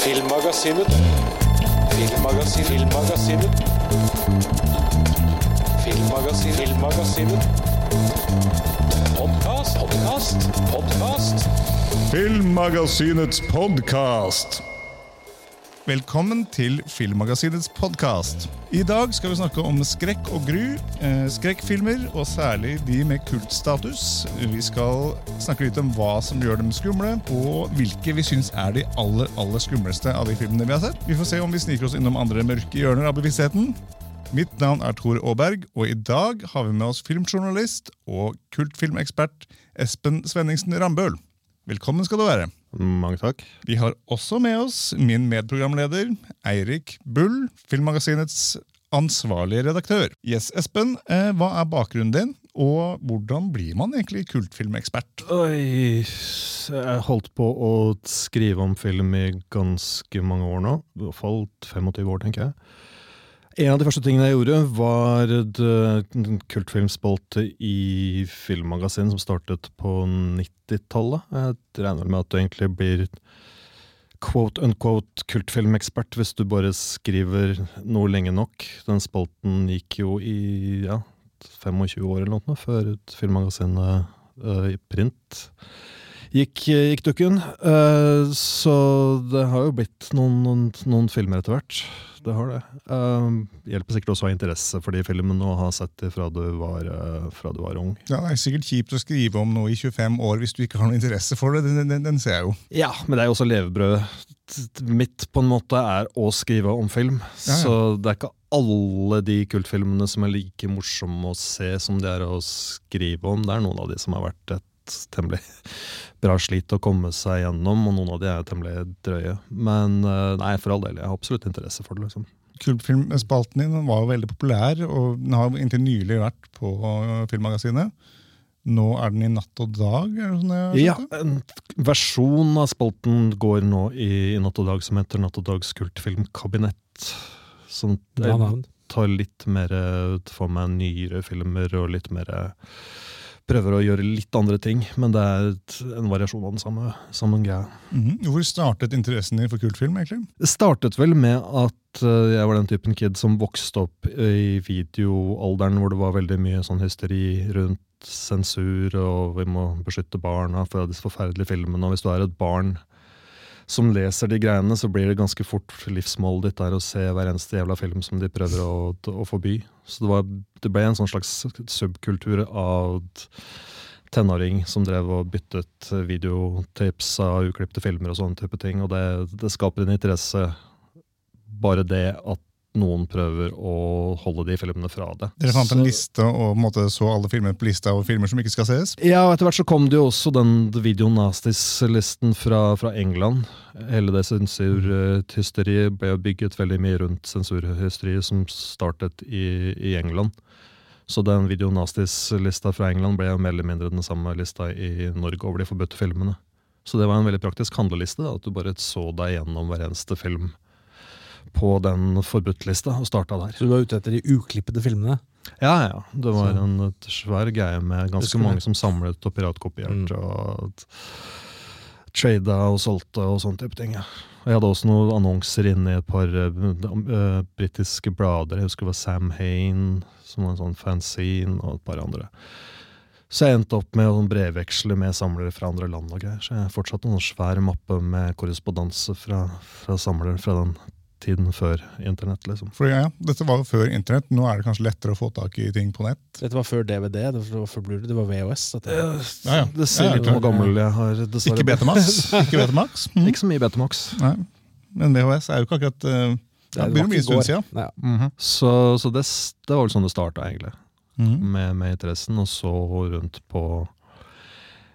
Filmmagasinet. Filmmagasinet. Filmmagasinet. Filmmagasinet. Filmmagasinet. Podkast, podkast, podkast. Filmmagasinets podkast. Velkommen til Filmmagasinets podkast. I dag skal vi snakke om skrekk og gru, eh, skrekkfilmer, og særlig de med kultstatus. Vi skal snakke litt om hva som gjør dem skumle, og hvilke vi syns er de aller aller skumleste av de filmene vi har sett. Vi får se om vi sniker oss innom andre mørke hjørner av bevisstheten. Mitt navn er Tor Aaberg, og i dag har vi med oss filmjournalist og kultfilmekspert Espen Svenningsen Rambøl. Velkommen skal du være. Mange takk. Vi har også med oss min medprogramleder Eirik Bull, Filmmagasinets ansvarlige redaktør. Yes, Espen, eh, hva er bakgrunnen din, og hvordan blir man egentlig kultfilmekspert? Oi, jeg holdt på å skrive om film i ganske mange år nå. I hvert fall 25 år, tenker jeg. En av de første tingene jeg gjorde, var en kultfilmspalte i Filmmagasin som startet på 90-tallet. Jeg regner med at du egentlig blir quote unquote kultfilmekspert hvis du bare skriver noe lenge nok. Den spalten gikk jo i ja, 25 år eller noe før Filmmagasinet uh, i print gikk, gikk dukken. Uh, så det har jo blitt noen, noen, noen filmer etter hvert. Det har det. Uh, hjelper sikkert også å ha interesse for de filmene og ha sett dem fra, uh, fra du var ung. Ja, Det er sikkert kjipt å skrive om noe i 25 år hvis du ikke har noe interesse for det. Den, den, den ser jeg jo. Ja, men det er jo også levebrødet mitt, på en måte, er å skrive om film. Ja, ja. Så det er ikke alle de kultfilmene som er like morsomme å se som det er å skrive om. Det er noen av de som har vært et temmelig bra slit å komme seg gjennom, og noen av de er temmelig drøye. Men eh, nei, for all del, jeg har absolutt interesse for det. liksom. Kultfilmspalten din var jo veldig populær, og den har inntil nylig vært på Filmmagasinet. Nå er den i Natt og Dag? er det sånn jeg har Ja, en versjon av spalten går nå i, i Natt og Dag som heter Natt og Dags kultfilmkabinett. Som tar litt mer for meg nyere filmer og litt mer Prøver å gjøre litt andre ting, men det er et, en variasjon av den samme, samme greia. Mhm. Hvor startet interessen din for kultfilm? egentlig? Det startet vel med at eh, jeg var den typen kid som vokste opp i videoalderen hvor det var veldig mye sånn hysteri rundt sensur, og vi må beskytte barna fra disse forferdelige filmene. Og hvis du er et barn som leser de greiene, så blir det ganske fort livsmålet ditt der å se hver eneste jævla film som de prøver å, å forby. Så det, var, det ble en sånn slags subkultur av tenåring som drev og byttet videotips av uklipte filmer og sånne type ting. Og det, det skaper en interesse, bare det at noen prøver å holde de filmene fra det. Dere fant en Så- liste og måte så alle filmer på lista over filmer som ikke skal ses? Ja, og etter hvert så kom det jo også den Video Nasties-listen fra, fra England. Hele det sensurhysteriet ble bygget veldig mye rundt sensurhysteriet som startet i, i England. Så den videonastis-lista fra England ble jo mer eller mindre den samme lista i Norge over de forbudte filmene. Så det var en veldig praktisk handleliste, da, at du bare så deg gjennom hver eneste film på den forbudtlista, og starta der. Så du var ute etter de uklippede filmene? Ja, ja. Det var en et svær greie med ganske mange som samlet og piratkopierte Mm. og trada og solgte og sånne type ting. Ja. Jeg hadde også noen annonser inne i et par uh, britiske blader. Jeg husker det var Sam Hain, som var en sånn fanzine, og et par andre. Så jeg endte opp med å brevveksle med samlere fra andre land og greier. Så jeg fortsatte fortsatt en svær mappe med korrespondanse fra, fra samlere fra den tiden før internett, liksom. For ja, Dette var jo før internett. Nå er det kanskje lettere å få tak i ting på nett. Dette var før DVD, det var før Blu-ray, det var VHS. Dette. Ja, ja. Det ser litt ja, hvor gammel jeg har, dessverre. Ikke Betamax. Ikke Betamax. Mm. Ikke så mye Betamax. Nei. Men VHS er jo ikke akkurat uh, Det ja, var begynner å bli en ikke i stund siden. Ja. Mhm. Så, så det, det var vel sånn det starta, egentlig. Mhm. Med, med interessen. Og så rundt på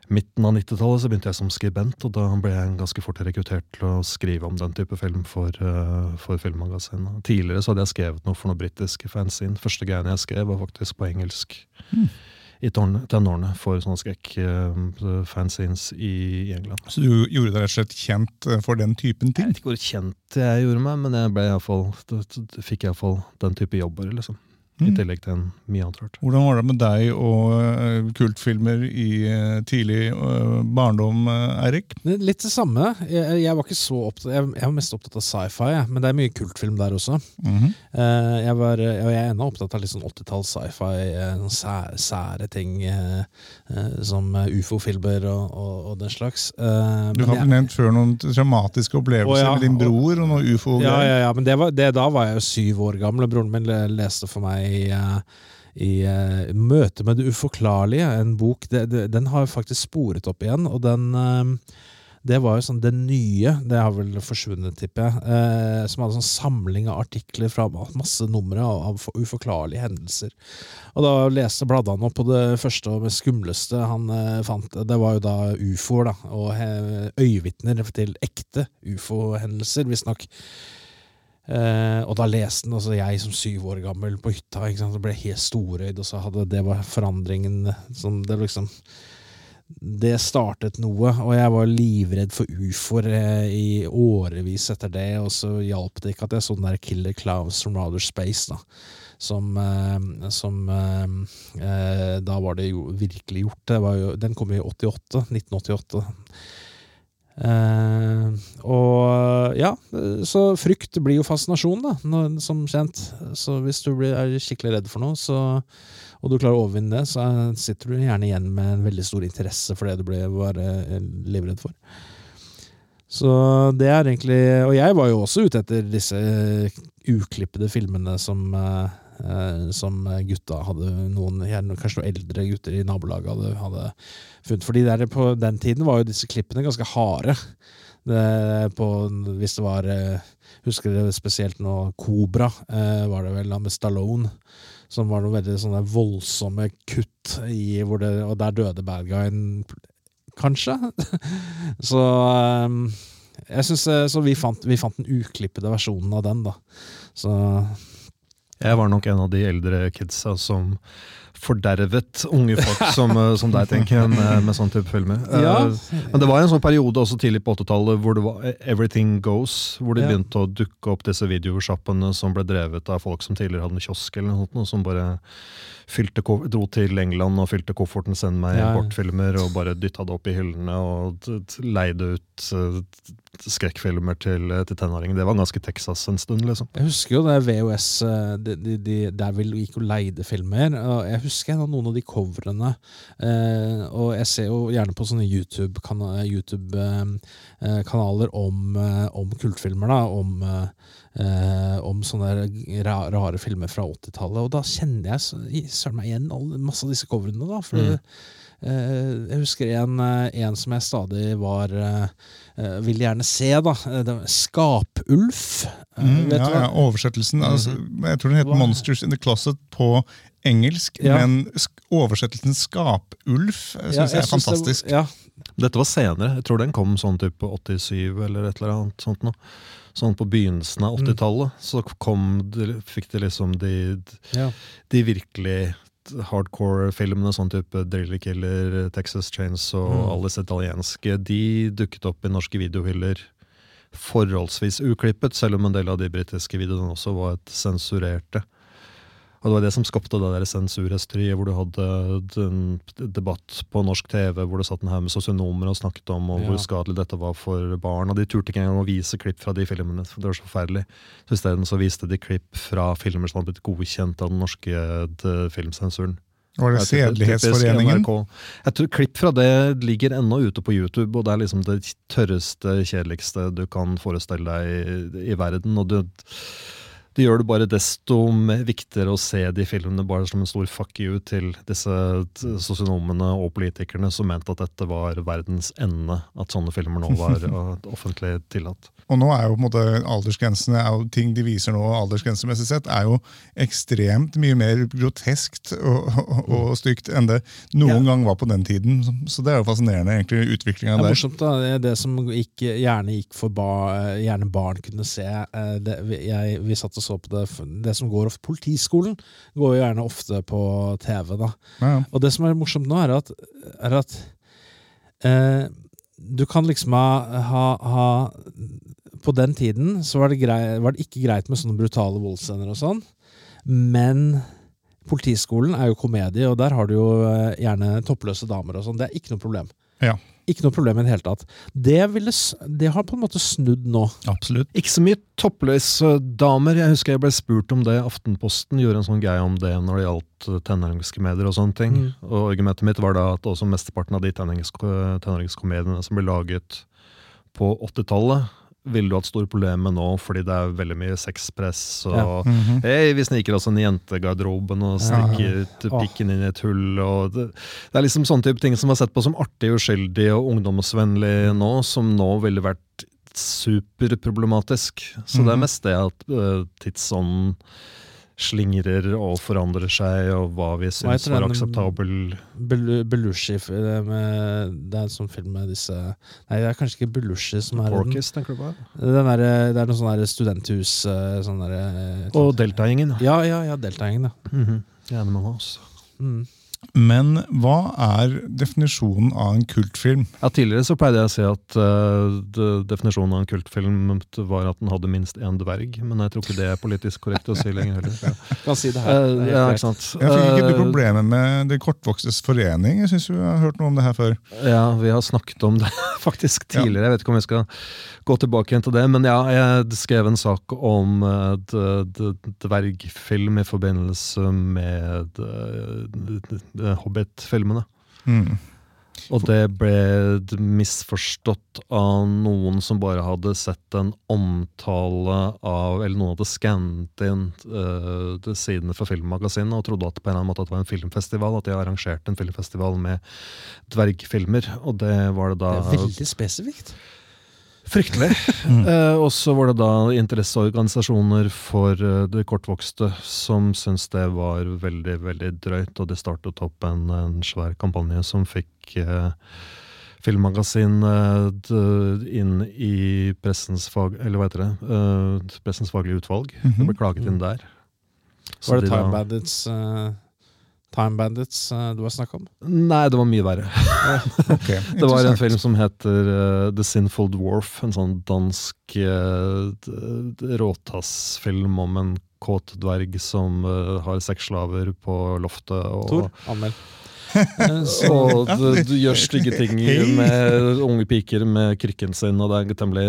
midten av 90-tallet så begynte jeg som skribent, og da ble jeg ganske fort rekruttert til å skrive om den type film for, uh, for Filmmagasinet. Tidligere så hadde jeg skrevet noe for noen britiske fanzine. Første greiene jeg skrev, var faktisk på engelsk. Mm. I tenårene for sånne skrekk-fanzines i, i England. Så du gjorde deg rett og slett kjent eh, for den typen ting? Jeg vet ikke hvor kjent jeg gjorde meg, men jeg ble i hvert fall, fikk iallfall den type jobber. liksom. I Mm. tillegg til en mye annet rart. Hvordan var det med deg og eh, kultfilmer i eh, tidlig eh, barndom, Eirik? Litt det samme. Jeg, jeg var ikke så opptatt Jeg, jeg var mest opptatt av sci-fi, men det er mye kultfilm der også. Mhm. Eh, jeg, var, og jeg er ennå opptatt av litt sånn 80-talls sci-fi, sære, sære ting som ufo-filmer og, og, og den slags. Eh, Du men har nevnt før noen dramatiske opplevelser ja. med din bror og noe ufo-greier. ja, ja, men det var, det, da var jeg jo syv år gammel, og broren min leste for meg i, eh, i eh, Møte med det uforklarlige, en bok det, Den har jo faktisk sporet opp igjen, og den eh, det var jo sånn det nye, det har vel forsvunnet, tipper jeg, eh, som hadde sånn samling av artikler fra masse numre av, av uforklarlige hendelser. Og da leste bladde han opp på det første og skumleste han eh, fant. Det var jo da ufoer, da, og øyevitner til ekte ufo-hendelser, visstnok. Eh, og da leste den, altså jeg som syv år gammel på hytta, ikke sant, så ble helt storøyd, og så hadde det var forandringen som det liksom Det startet noe, og jeg var livredd for ufoer eh, i årevis etter det, og så hjalp det ikke at jeg så den der Killer Clowns from Outer Space, da. Som, eh, som eh, eh, Da var det jo virkelig gjort. Det jo, den kom jo i 88, 1988. Eh, og ja, så frykt blir jo fascinasjon, da, når, som kjent. Så hvis du blir, er skikkelig redd for noe, så, og du klarer å overvinne det, så sitter du gjerne igjen med en veldig stor interesse for det du ble, var eh, livredd for. Så det er egentlig Og jeg var jo også ute etter disse uklippede filmene som eh, eh, som gutta hadde noen, kanskje noen eldre gutter i nabolaget hadde, hadde funnet. Fordi på den tiden var jo disse klippene ganske harde. På, hvis det var eh, Husker dere spesielt nå Kobra, eh, var det vel, med Stallone. Som var noen veldig sånne voldsomme kutt i hvor det, Og der døde bad guyen, kanskje. så eh, jeg synes, eh, Så vi fant, vi fant den uklippede versjonen av den, da. Så Jeg var nok en av de eldre kidsa som fordervet unge folk som, eh, som deg, tenker jeg, med, med sånn type filmer. Ja. Uh, Men det var en sånn periode også tidlig på 80-tallet hvor det var Everything Goes, hvor det Ja. begynte å dukke opp disse videosjappene som ble drevet av folk som tidligere hadde en kiosk eller noe sånt, som bare fylte, dro til England og fylte kofferten, sendte meg Ja, importfilmer, og bare dytta det opp i hyllene og leide ut eh, skrekkfilmer til, eh, til tenåringer. Det var ganske Texas en stund, liksom. Jeg husker jo det VHS eh, de, de, de, Der vi gikk og leide filmer. Og jeg husker noen av de coverene. Eh, og jeg ser jo gjerne på sånne YouTube-kanaler YouTube, eh, eh, om, eh, om kultfilmer. da Om, eh, om sånne rare filmer fra 80-tallet. Og da kjenner jeg så- søren meg igjen alle, masse av disse coverene. da For Mm. eh, Jeg husker en, eh, en som jeg stadig var eh, eh, Vil gjerne se, da. Eh, Skapulf. Mm, ja, ja, oversettelsen. Altså, jeg tror den heter Hva? 'Monsters in the Closet' på engelsk, Ja. men sk- oversettelsen 'Skapulf' syns Ja, jeg er synes det- fantastisk. ja, Dette var senere. Jeg tror den kom sånn type 87 eller et eller annet sånt noe. Sånn på begynnelsen av 80-tallet så kom det, fikk de liksom de, ja. de virkelig hardcore filmene, sånn type Driller Killer, Texas Chains og Mm. alle disse italienske, de dukket opp i norske videohyller forholdsvis uklippet, selv om en del av de britiske videoene også var et sensurerte. Og det var det som skapte det der sensurhysteriet, hvor du hadde en debatt på norsk TV hvor det satt en haug med sosionomer og snakket om og Ja. hvor skadelig dette var for barn. Og de turte ikke engang å vise klipp fra de filmene, for det var så forferdelig. Så isteden så viste de klipp fra filmer som hadde blitt godkjent av den norske filmsensuren. Var det Sedelighetsforeningen? Jeg tror Klipp fra det ligger ennå ute på YouTube, og det er liksom det tørreste, kjedeligste du kan forestille deg i, i verden. og det, det gjør det bare desto viktigere å se de filmene bare som en stor fuck you til disse sosionomene og politikerne som mente at dette var verdens ende, at sånne filmer nå var offentlig tillatt. Og nå er jo på en måte aldersgrensene, er ting de viser nå aldersgrensemessig sett, er jo ekstremt mye mer groteskt og, og, og stygt enn det noen gang var på den tiden. Så det er jo fascinerende, egentlig, Det er morsomt, da. Det, er det som gikk, gjerne gikk for ba, gjerne barn kunne se. eh, Det, jeg, vi satt og så på det Det som går ofte Politiskolen går jo gjerne ofte på TV, da. Ja, ja. Og det som er morsomt nå, er at, er at eh, du kan liksom ha, ha, ha På den tiden så var det, grei, var det ikke greit med sånne brutale voldsscener og sånn, men Politiskolen er jo komedie, og der har du jo eh, gjerne toppløse damer og sånn. Det er ikke noe problem. Ja. Ikke noe problem i det hele tatt. Det, ville, det har på en måte snudd nå. Absolutt. Ikke så mye toppløse damer. Jeg husker jeg ble spurt om det. Aftenposten gjorde en sånn greie om det når det gjaldt eh, tenåringskomedier og sånne ting. Mm. Og argumentet mitt var da at også mesteparten av de tenårings- tenåringskomediene som ble laget på 80-tallet, ville du hatt store problemer med nå, fordi det er veldig mye sexpress og Ja. mm -hmm. hey, vi sniker oss inn i jentegarderoben og stikker ut Åh. pikken inn i et hull. Og det, det er liksom sånne type ting som var sett på som artig, uskyldig og ungdomsvennlig nå, som nå ville vært superproblematisk. Så det er Mhm. mest det at uh, tidsånden slingrer og forandrer seg, og hva vi syns var akseptabel Belushi det med, Det er en sånn film med disse Nei, det er kanskje ikke Belushi som er Porkis, den. Tenker du på? Den der, det er noe sånn studenthus eh, sånn der, Og Deltagjengen. Ja, ja, ja, Deltagjengen, ja. Mhm. Animal House. Mm. Men hva er definisjonen av en kultfilm? Ja, Tidligere så pleide jeg å si at uh, de- definisjonen av en kultfilm var at den hadde minst én dverg, men jeg tror ikke det er politisk korrekt å si lenger heller. Kan si det her. Uh, Det ja, ikke sant. Jeg fikk ikke du Eh, problemer med Det kortvokstes forening? Jeg syns vi har hørt noe om det her før. Ja, vi har snakket om det faktisk tidligere. Jeg vet ikke om vi skal gå tilbake igjen til det. Men ja, jeg skrev en sak om d- dvergfilm i forbindelse med d- Hobbit-filmene. Mm. Og det ble misforstått av noen som bare hadde sett en omtale av Eller noen hadde skannet inn uh, sidene fra Filmmagasinet og trodde at på en eller annen måte at det var en filmfestival. At de arrangerte en filmfestival med dvergfilmer. Og det var det da Det er veldig spesifikt. Fryktelig. Eh, og så var det da interesseorganisasjoner for eh, det kortvokste som syntes det var veldig veldig drøyt, og de startet opp en, en svær kampanje som fikk eh, Filmmagasin eh, inn i pressens fag... Eller hva heter det? Eh, pressens faglige utvalg. Det ble klaget inn der. Så Var det de Time Bandits eh, Time Bandits eh, du har snakka om? Nei, det var mye verre. okay, Det var en film som heter uh, The Sinful Dwarf, en sånn dansk uh, råtassfilm om en kåt dverg som uh, har sexslaver på loftet. Og, Tor, anmeld. Så- du, du gjør stygge ting med unge piker med krykken sin, og det er en temmelig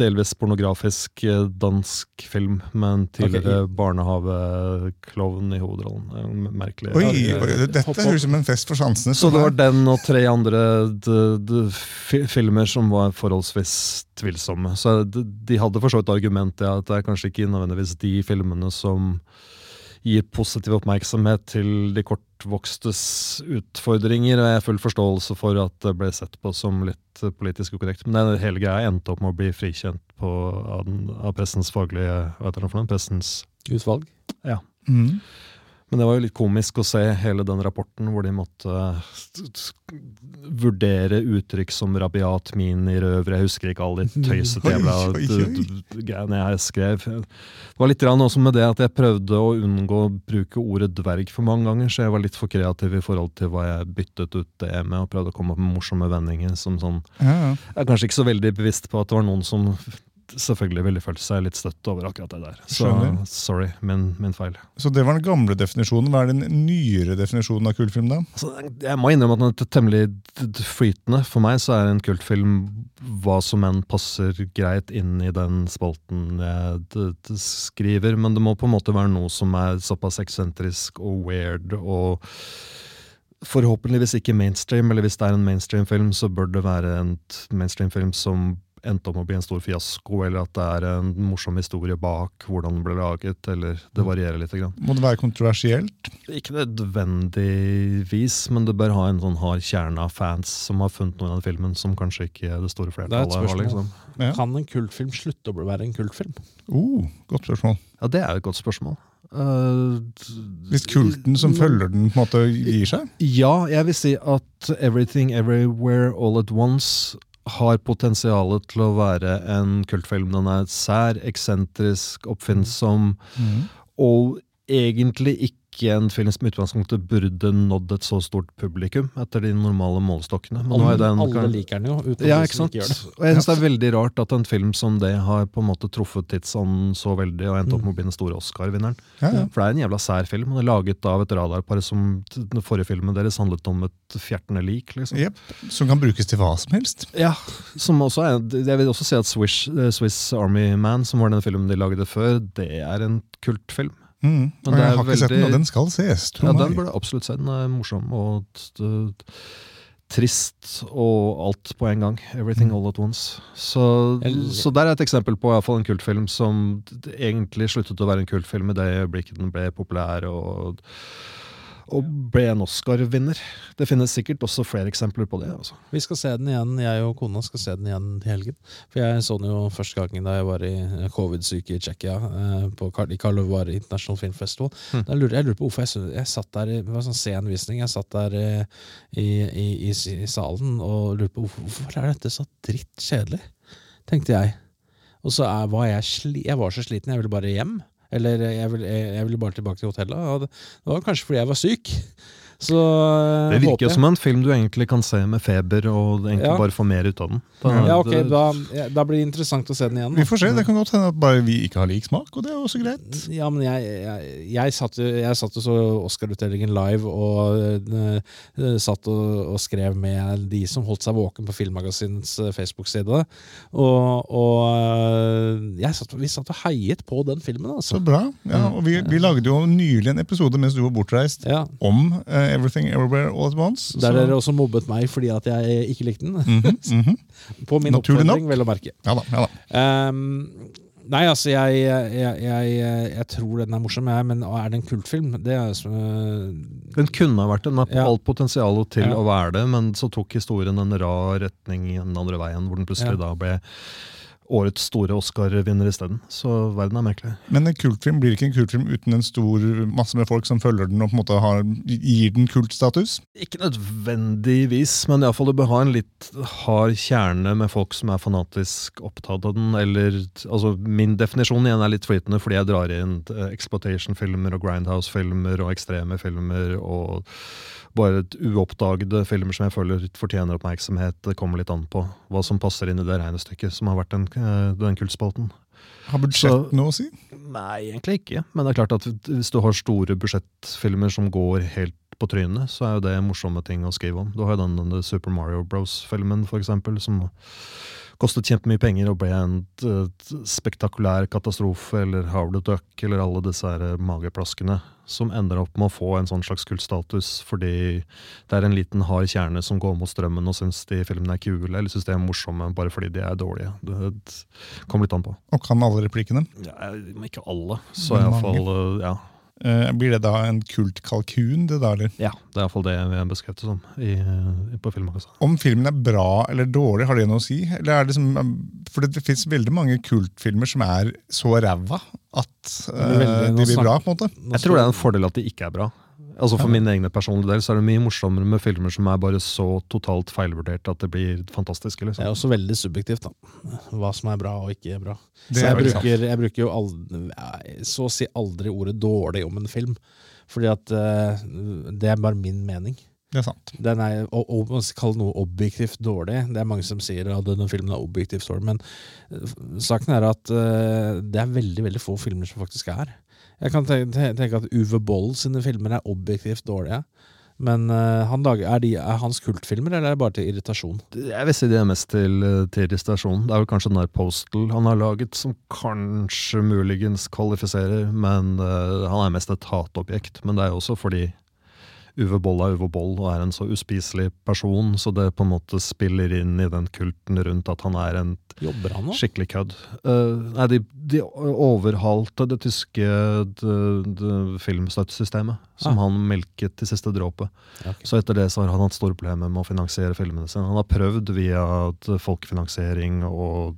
delvis pornografisk eh, dansk film med en tidligere barnehageklovn i hovedrollen. Er Merkelig. Oi, oi, dette høres ut som en fest for sansene. Så det var den og tre andre d, d, filmer som var forholdsvis tvilsomme. Så de, de hadde for så vidt argument i at det er kanskje ikke nødvendigvis de filmene som gir positiv oppmerksomhet til de kortvokstes utfordringer. Og jeg har full forståelse for at det ble sett på som litt politisk ukorrekt. Men hele greia endte opp med å bli frikjent på, av, den, av pressens faglige Hva heter det for noe? Pressens Utvalg. Mm. Men det var jo litt komisk å se hele den rapporten hvor de måtte s- vurdere uttrykk som rabiat, minirøver Jeg husker ikke alle de tøysete d- greiene jeg skrev. Det var litt rann også med det at jeg prøvde å unngå å bruke ordet dverg for mange ganger, så jeg var litt for kreativ i forhold til hva jeg byttet ut det med, og prøvde å komme opp med morsomme vendinger som sånn. Jeg er kanskje ikke så veldig bevisst på at det var noen som selvfølgelig ville følt seg litt støtt over akkurat det der. Så Skjønner. sorry, min, min feil. Så det var den gamle definisjonen. Hva er den nyere definisjonen av kultfilm, da? Altså, jeg må innrømme at den er temmelig flytende. For meg så er en kultfilm hva som enn passer greit inn i den spalten jeg skriver, men det må på en måte være noe som er såpass eksentrisk og weird og forhåpentligvis ikke mainstream, eller hvis det er en mainstream-film, så bør det være en mainstream-film som endte opp med å bli en stor fiasko, eller at det er en morsom historie bak hvordan den ble laget, eller det varierer litt. Grann. Må det være kontroversielt? Ikke nødvendigvis, men det bør ha en sånn hard kjerne av fans som har funnet noe i den filmen som kanskje ikke det store Det er flertallet har. Liksom. Ja. Kan en kultfilm slutte å være en kultfilm? Uh, godt spørsmål. Ja, det er et godt spørsmål. Uh, Hvis kulten som følger den, på en måte gir seg? Ja, jeg vil si at Everything Everywhere All At Once har potensialet til å være en kultfilm. Den er sær, eksentrisk, oppfinnsom, og egentlig ikke ikke en film som utgangspunktet burde nådd et så stort publikum etter de normale målestokkene. Men nå er den, Alle liker den jo, uten ja, de ikke som ikke gjør det. Og jeg synes det er veldig rart at en film som det har på en måte truffet tidsånden så veldig og endt opp med å bli den store Oscar-vinneren. Ja, ja. For det er en jævla sær film. Det er laget av et radarpar som den forrige filmen deres handlet om et fjertende lik. liksom. Yep. Som kan brukes til hva som helst. Ja, som også er, Jeg vil også si at Swiss, eh, Swiss Army Man, som var den filmen de lagde før, det er en kultfilm. Mm. Men Og jeg er har ikke sett den, og den skal ses. Tror Ja, meg. Den burde absolutt se. Den er morsom og t- trist og alt på en gang. Everything all at once. Så, så der er et eksempel på fall en kultfilm som egentlig sluttet å være en kultfilm i det øyeblikket den ble populær og, og ble en Oscar-vinner. Det finnes sikkert også flere eksempler på det. Altså. Vi skal se den igjen, jeg og kona skal se den igjen til helgen. For jeg så den jo første gangen da jeg var i covid-syke i Tsjekkia, eh, i Karlovar International Film Festival. Hm. Da lurer, jeg lurer på hvorfor jeg, så- jeg satt der i Det var sånn sen visning. Jeg satt der eh, i, i, i, i salen og lurte på hvorfor, hvorfor er dette så dritt kjedelig, tenkte jeg. Og så er, var jeg sli, Jeg var så sliten, jeg ville bare hjem. Eller jeg ville, jeg ville bare tilbake til hotellet. Det var kanskje fordi jeg var syk. Så eh, Det virker jo som en film du egentlig kan se med feber og egentlig Ja. bare få mer ut av den. Da, Ja, ok, da, ja, da blir det interessant å se den igjen. da. Vi får se. Det kan godt hende at bare vi ikke har lik smak, og det er også greit. Ja, men jeg, jeg, jeg, satt, jo- jeg satt jo så Oscar-utdelingen live og eh, satt og, og skrev med de som holdt seg våken på Filmmagasinets Facebook-side. Og, og jeg satt, vi satt og heiet på den filmen, Så altså. bra. Ja, og vi, vi lagde jo nylig en episode mens du var bortreist, Ja, om eh, Everything Everywhere All At Once. Der har dere også mobbet meg fordi at jeg ikke likte den. Mm -hmm. På min Naturlig oppfordring, vel å merke. Ja da. ja da. Um, nei, altså, jeg, jeg, jeg, jeg tror den er morsom, jeg, men er det en kultfilm? Det er som uh, Den kunne ha vært den har Ja. alt potensial til Ja. å være det, men så tok historien en rar retning i den andre veien, hvor den plutselig Ja. da ble årets store Oscar-vinner isteden. Så verden er merkelig. Men en kultfilm blir ikke en kultfilm uten en stor masse med folk som følger den og på en måte har, gir den kultstatus. Ikke nødvendigvis, men iallfall du bør ha en litt hard kjerne med folk som er fanatisk opptatt av den. Eller altså Min definisjon igjen er litt flytende, fordi jeg drar inn eh, exploitation-filmer og grindhouse-filmer og ekstreme filmer og bare et uoppdagede filmer som jeg føler fortjener oppmerksomhet. Det kommer litt an på hva som passer inn i det regnestykket som har vært eh, den kultspalten. Har budsjett noe å si? Nei, egentlig ikke. Men det er klart at hvis du har store budsjettfilmer som går helt på trynet, så er jo det morsomme ting å skrive om. Du har jo den, den Super Mario Bros-filmen, for eksempel, som kostet kjempemye penger og ble en eh, spektakulær katastrofe, eller Howard Duck, eller alle disse her eh, mageplaskene, som ender opp med å få en sånn slags kultstatus fordi det er en liten hard kjerne som går mot strømmen og syns de filmene er kule, eller syns de er morsomme bare fordi de er dårlige. Det kommer litt an på. Og kan alle replikkene? Ja, ikke alle, så Men iallfall ja. Eh, blir det da en kultkalkun, det da, eller? Ja, det er iallfall det vi har beskrevet det som i, i- på Filmmagasinet. Om filmen er bra eller dårlig, har det noe å si? Eller er det som, for det, det finnes veldig mange kultfilmer som er så ræva at veldig- eh, de blir bra, på en måte. Jeg tror det er en fordel at de ikke er bra. Altså For min egen personlige del så er det mye morsommere med filmer som er bare så totalt feilvurdert at det blir fantastiske. Det er liksom. også veldig subjektivt, da. Hva som er bra og ikke er bra. Det Så jeg bruker, jeg bruker jo aldri, så å si aldri ordet dårlig om en film. Fordi at uh, det er bare min mening. Det er sant. Den er, og, og, man skal kalle noe objektivt dårlig. Det er mange som sier at denne filmen er objektivt dårlig, men eh, saken er at uh, det er veldig veldig få filmer som faktisk er. Jeg kan tenke, at Uwe Boll sine filmer er objektivt dårlige. Men eh, han lager, er, de, er hans kultfilmer, eller er det bare til irritasjon? Jeg vil si det er mest til, til irritasjon. Det er vel kanskje den der Postal han har laget som kanskje muligens kvalifiserer, men uh, han er mest et hatobjekt. Men det er jo også fordi Uwe Boll er Uwe Boll og er en så uspiselig person, så det på en måte spiller inn i den kulten rundt at han er en han? Skikkelig kødd. Uh, nei, de, de overhalte det tyske filmstøttesystemet, som Ah. han melket til siste dråpe. Okay. Så etter det så har han hatt store problemer med å finansiere filmene sine. Han har prøvd via folkefinansiering og,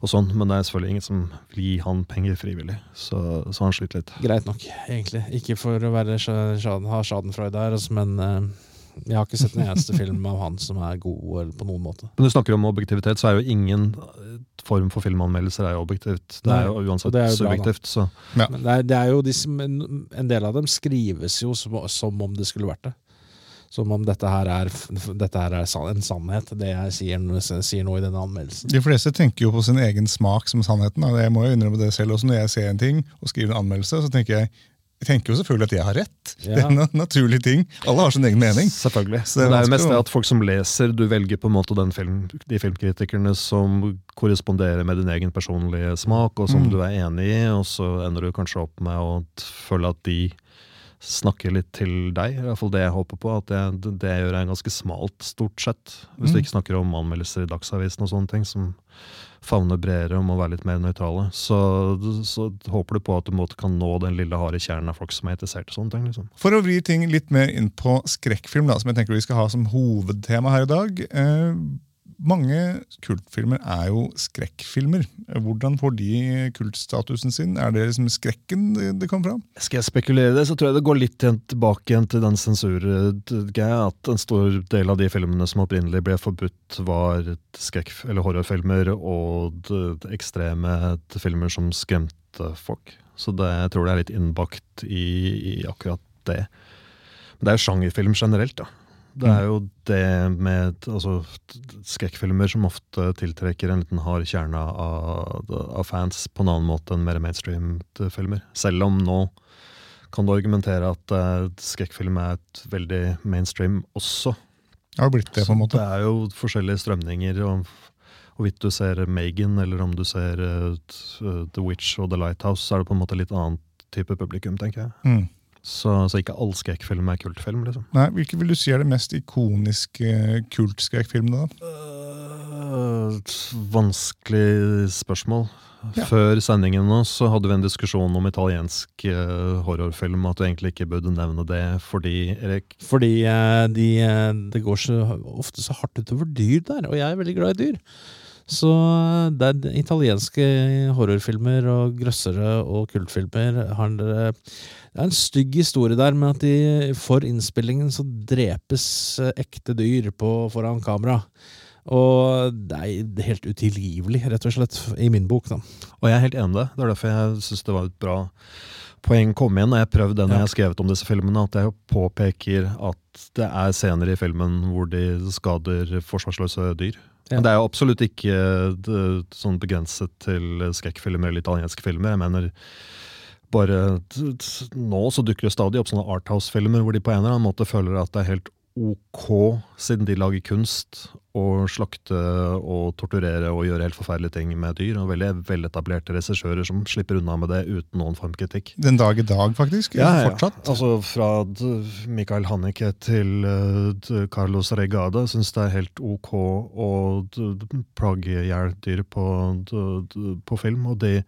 og sånn, men det er selvfølgelig ingen som vil gi han penger frivillig. Så, så han sliter litt. Greit nok, egentlig. Ikke for å være ha schadenfreude her, altså, men eh, Jeg har ikke sett en eneste film av han som er god eller på noen måte. Men du snakker om objektivitet, så er jo ingen eh, form for filmanmeldelser er jo objektivt. Det er jo uansett det er jo bra, subjektivt. Så. Ja. Men det er, det er jo de, som- en en del av dem skrives jo som, som om det skulle vært det. Som om dette her er, dette her er en sannhet, det jeg sier, sier nå i denne anmeldelsen. De fleste tenker jo på sin egen smak som sannheten. Da. Jeg må jo innrømme det selv også. Når jeg ser en ting og skriver en anmeldelse, så tenker jeg jeg tenker jo selvfølgelig at jeg har rett. Det er Ja. en naturlig ting. Alle har sin egen mening. Selvfølgelig. Så det er det er jo mest det at folk som leser, du velger på en måte den film, de filmkritikerne som korresponderer med din egen personlige smak, og som Mm. du er enig i, og så ender du kanskje opp med å føle at de snakker litt til deg. I hvert fall det jeg håper på. At det, det jeg gjør er ganske smalt, stort sett. Hvis du Mm. ikke snakker om anmeldelser i Dagsavisen og sånne ting, som favner bredere om å være litt mer nøytrale. Så, så håper du på at du måtte kan nå den lille harde kjernen av folk som er interessert i sånne ting. liksom. For å vri ting litt mer inn på skrekkfilm, da, som jeg tenker vi skal ha som hovedtema her i dag. Eh, mange kultfilmer er jo skrekkfilmer. Hvordan får de kultstatusen sin? Er det liksom skrekken det, kommer fram? Skal jeg spekulere det, så tror jeg det går litt tilbake igjen til den sensurgreia. At en stor del av de filmene som opprinnelig ble forbudt, var skrekk- eller horrorfilmer og ekstreme filmer som skremte folk. Så det, jeg tror det er litt innbakt i, i akkurat det. Men det er jo sjangerfilm generelt, da. Det er jo det med altså, skrekkfilmer som ofte tiltrekker en liten hard kjerne av, av fans på en annen måte enn mer mainstream filmer. Selv om nå kan du argumentere at uh, skrekkfilm er et veldig mainstream også. Det har blitt det, på en Så måte. det er jo forskjellige strømninger. og Hvorvidt du ser Megan eller om du ser uh, The Witch og The Lighthouse, så er det på en måte litt annen type publikum, tenker jeg. Mm. Så, så ikke all skrekkfilm er kultfilm, liksom. Nei, Hvilke vil du si er det mest ikoniske kultskrekkfilmene? da? Øh, vanskelig spørsmål. Ja. Før sendingen nå så hadde vi en diskusjon om italiensk uh, horrorfilm, at du egentlig ikke burde nevne det fordi Erik, Fordi uh, de, eh, det går så, ofte så hardt utover dyr der, og jeg er veldig glad i dyr. Så eh, det er italienske horrorfilmer og grøssere og kultfilmer har dere Det er en stygg historie der med at de for innspillingen så drepes eh, ekte dyr på, foran kamera. Og det er helt utilgivelig, rett og slett, i min bok. da. Og jeg er helt enig i det. Det er derfor jeg syns det var et bra poeng kom igjen. Og jeg har prøvd det når jeg har skrevet om disse filmene, at jeg påpeker at det er scener i filmen hvor de skader forsvarsløse dyr. Men det er jo absolutt ikke det, sånn begrenset til skrekkfilmer eller italienske filmer. Jeg mener bare nå så dukker det stadig opp sånne Arthouse-filmer hvor de på en eller annen måte føler at det er helt ok, siden de lager kunst, å slakte og torturere og gjøre helt forferdelige ting med dyr. Og veldig veletablerte regissører som slipper unna med det uten noen form for kritikk. Den dag i dag, faktisk. Ja, Fortsatt. Altså Fra Michael Hannicke til eh, Carlos Regada syns det er helt ok å plage i hjel dyr på, på film. Og de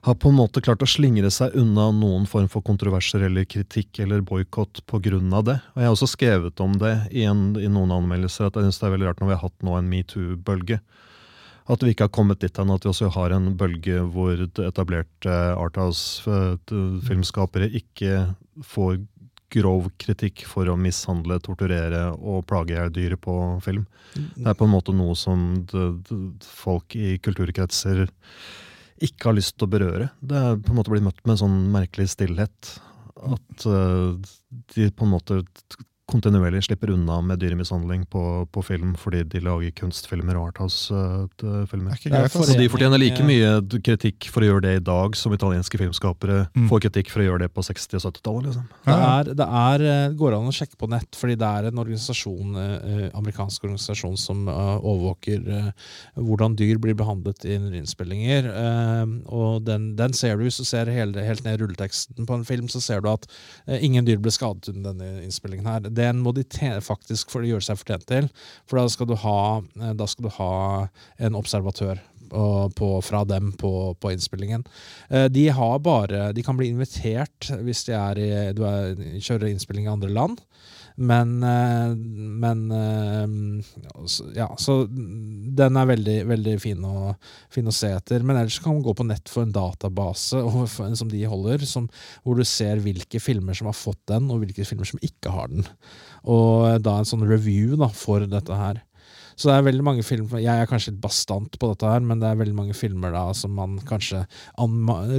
har på en måte klart å slingre seg unna noen form for kontroverser eller kritikk eller boikott pga. det. Og Jeg har også skrevet om det i, en, i noen anmeldelser, at jeg synes det er veldig rart når vi har hatt nå en metoo-bølge. At vi ikke har kommet dit hen at vi også har en bølge hvor etablerte Arthouse-filmskapere ikke får grov kritikk for å mishandle, torturere og plage i dyr på film. Det er på en måte noe som folk i kulturkretser ikke har lyst til å berøre. Det er på en måte blitt møtt med en sånn merkelig stillhet. At uh, de på en måte kontinuerlig slipper unna med dyremishandling på, på film fordi de lager kunstfilmer og Arthouse-filmer. er er for- Altså. Og de fortjener like mye kritikk for å gjøre det i dag som italienske filmskapere Mm. får kritikk for å gjøre det på 60- og 70-tallet. Liksom. Det, er, det er, eh, går an å sjekke på nett, fordi det er en organisasjon, eh, amerikansk organisasjon som eh, overvåker eh, hvordan dyr blir behandlet i innspillinger. Eh, og den, den ser du, hvis du ser hele, helt ned i rulleteksten på en film, så ser du at eh, ingen dyr ble skadet under denne innspillingen her. Den må de faktisk for å gjøre seg fortjent til, for da skal du ha, eh, skal du ha en observatør. På, fra dem på, på innspillingen. Eh, De bare De kan bli invitert hvis de er i, du er, kjører innspilling i andre land. Men, eh, men eh, altså, Ja, så den er veldig, veldig fin, å, fin å se etter. Men ellers kan man gå på nett for en database som de holder, som, hvor du ser hvilke filmer som har fått den, og hvilke filmer som ikke har den. Og da en sånn review da, for dette her. Så det er veldig mange filmer Jeg er kanskje litt bastant på dette her, men det er veldig mange filmer da som man kanskje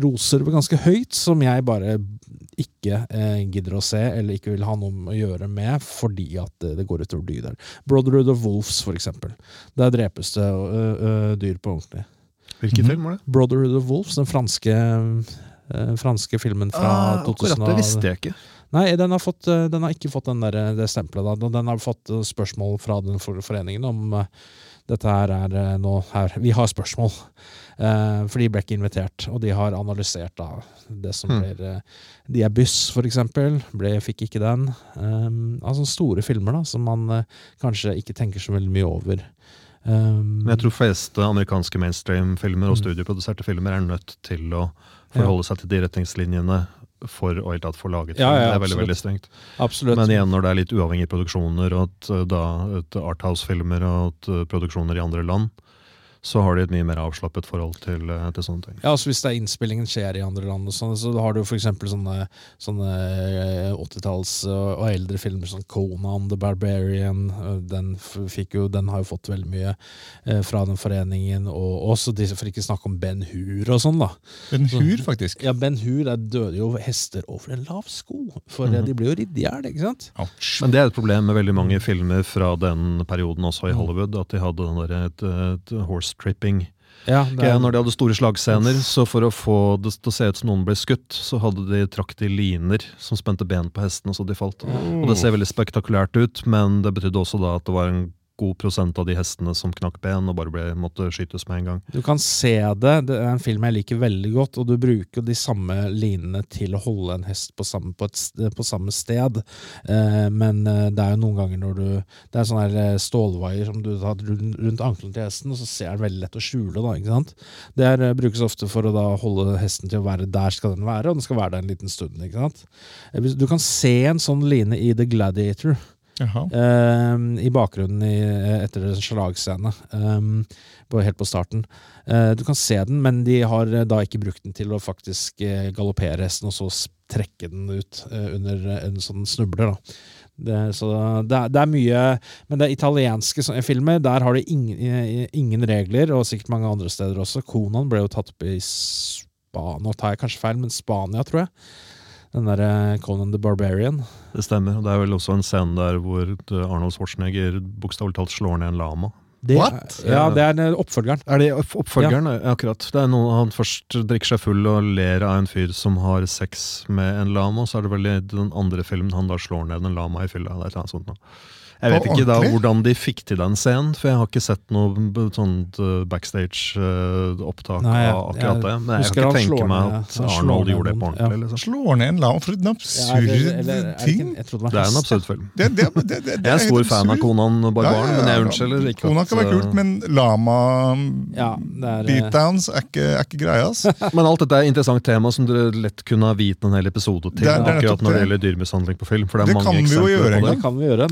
roser ganske høyt, som jeg bare ikke eh, gidder å se, eller ikke vil ha noe å gjøre med, fordi at det, går utover dyr der. Brotherhood of Wolves, for eksempel. Der drepes det ø, ø, dyr på ordentlig. Hvilken Mhm. film var det? Brotherhood of Wolves, den franske, ø, franske filmen fra Ah, 2000 akkurat, det visste jeg ikke. Nei, den har, fått, eh, den har ikke fått den der, det stempelet. Da. Den har fått eh, spørsmål fra den foreningen om eh, dette her er eh, nå her. Vi har spørsmål. Eh, for de ble ikke invitert, og de har analysert da det som Hmm. blir eh, De er Byss, for eksempel. Ble, fikk ikke den. Um, altså store filmer da, som man eh, kanskje ikke tenker så veldig mye over. Um, Men jeg tror fleste amerikanske mainstream-filmer og studieproduserte studioproduserte filmer er nødt til å forholde seg til de retningslinjene for å helt tatt få laget. Ja, ja, det er veldig, veldig strengt. Absolutt. Men igjen, når det er litt uavhengige produksjoner, og at, uh, da, at Arthouse-filmer og at, uh, produksjoner i andre land, så har de et mye mer avslappet forhold til, uh, til sånne ting. Ja, altså Hvis det er innspillingen skjer i andre land, og sånn, så har du for eksempel sånne, sånne eh, 80-talls og eldre filmer som Conan the Barbarian. eh, Den, fikk jo, den har jo fått veldig mye eh, fra den foreningen. Og også disse, for ikke snakke om Ben Hur og sånn, da. Ben hur, faktisk. Ja, Ben Hur der døde jo hester over en lav sko, for Mhm. de ble jo ridd i hjel, ikke sant? Ouch. Men det er et problem med veldig mange filmer fra den perioden også i Hollywood, at de hadde den der, et, et horse tripping. Ja, er, når de hadde store slagscener, så for å få det til å se ut som noen ble skutt, så hadde de trakt de liner som spente ben på hestene så de falt. Og det ser veldig spektakulært ut, men det betydde også da at det var en god prosent av de hestene som knakk ben og bare ble, måtte skytes med en gang. Du kan se det. Det er en film jeg liker veldig godt, og du bruker de samme linene til å holde en hest på samme, på et, på samme sted. Eh, men eh, det er jo noen ganger når du Det er sånne eh, stålvaier som du tar rundt, ankelen til hesten, og så ser den veldig lett å skjule. da, ikke sant? Det er, eh, brukes ofte for å da holde hesten til å være der skal den være, og den skal være der en liten stund. ikke sant? Eh, Du kan se en sånn line i The Gladiator. Eh, I bakgrunnen i, etter en slagscene. eh, på, helt på starten. Uh, du kan se den, men de har eh, da ikke brukt den til å faktisk uh, galoppere hesten og så trekke den ut uh, under eh, en sånn snubler. da. Det, så det, er- det er mye Men det italienske filmer. Der har de ingen, eh, ingen regler, og sikkert mange andre steder også. Konan ble jo tatt opp i Spania Nå tar jeg kanskje feil, men Spania, tror jeg. Den derre Conan the Barbarian. Det stemmer. og Det er vel også en scene der hvor Arnold Schwarzenegger bokstavelig talt slår ned en lama. Det, What? Ja, det er oppfølgeren. Er det oppfølgeren? Ja. Akkurat. Det er noe han først drikker seg full og ler av en fyr som har sex med en lama, og så er det vel i den andre filmen han da slår ned en lama i fylla. Det er et eller annet sånt noe. Jeg vet ikke da hvordan de fikk til den scenen, for jeg har ikke sett noe sånt eh, backstage-opptak av akkurat jeg det. Men jeg kan ikke tenke meg at Arnold gjorde det på ordentlig. ja. Liksom. Slår ned en lam for en Ja, absurd eller- eller er det ting. det Det er en absurd film. Det, det, det, det, det Jeg er stor fan av. Konan Barbaren, Ja, ja, men jeg unnskylder ikke Kona at kan være kult, eh, men lama Ja, det er, eh, beatdowns er ikke, er ikke greia. Men alt dette er et interessant tema som dere lett kunne ha viet en hel episode til. Det det akkurat når det gjelder dyremishandling på film. For det er Det mange kan vi jo eksempler på det. det kan vi gjøre.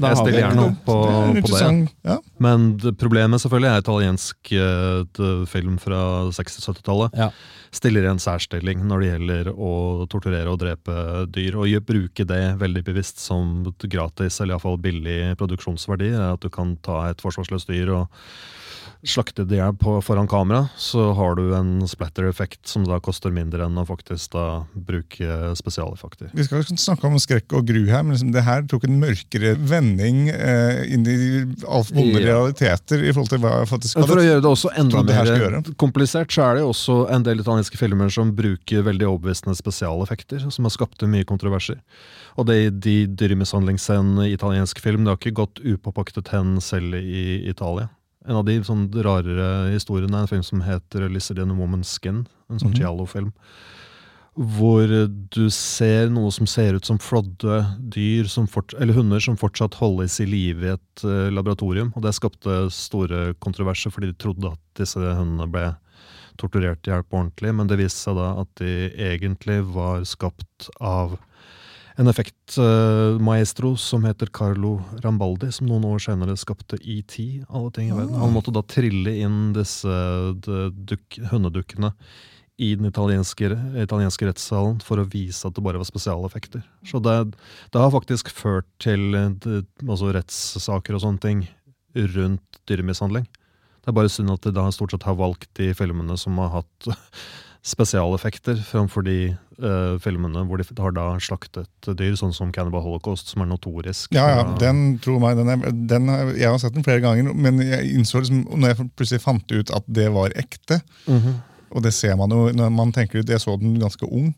Opp på, det på det. ja. Men det problemet selvfølgelig er italiensk eh, et film fra 60-70-tallet. Ja. Stiller i en særstilling når det gjelder å torturere og drepe dyr. Og bruke det veldig bevisst som gratis, eller iallfall billig produksjonsverdi. er At du kan ta et forsvarsløst dyr og slakte det i på- foran kamera. Så har du en splatter-effekt som da koster mindre enn å faktisk da bruke spesialeffekter. Vi skal ikke snakke om skrekk og gru her, men liksom det her tok en mørkere vending eh, inn i alt vonde Ja. realiteter i forhold til hva jeg faktisk hadde. For å gjøre det også enda mer komplisert, så er det jo også en del italienske filmer som bruker veldig overbevisende spesialeffekter, som har skapt mye kontroverser. Og det, de dyremishandlingsscenene i italiensk film det har ikke gått upåpaktet hen selv i Italia. En av de sånn rarere historiene er en film som heter 'Lizard in a Woman's Skin', en sånn Mhm. giallo-film. Hvor du ser noe som ser ut som flådde dyr, som fort, eller hunder, som fortsatt holdes i live i et uh, laboratorium. Og det skapte store kontroverser, fordi de trodde at disse hundene ble torturert i hjel på ordentlig, men det viste seg da at de egentlig var skapt av en effektmaestro som heter Carlo Rambaldi, som noen år senere skapte ET, alle ting i verden. Han måtte da trille inn disse duk, hønedukkene i den italienske, italienske rettssalen for å vise at det bare var spesialeffekter. Så det, det har faktisk ført til det, altså rettssaker og sånne ting rundt dyremishandling. Det er bare synd at de da stort sett har valgt de filmene som har hatt spesialeffekter, framfor de uh, filmene hvor de har da slaktet dyr, sånn som Cannibal Holocaust, som er notorisk. Ja, ja, den, tro meg, den er, den er, Jeg har sett den flere ganger, men jeg innså liksom, når jeg plutselig fant ut at det var ekte Mhm. Og det ser man jo når man tenker ut Jeg så den ganske ung.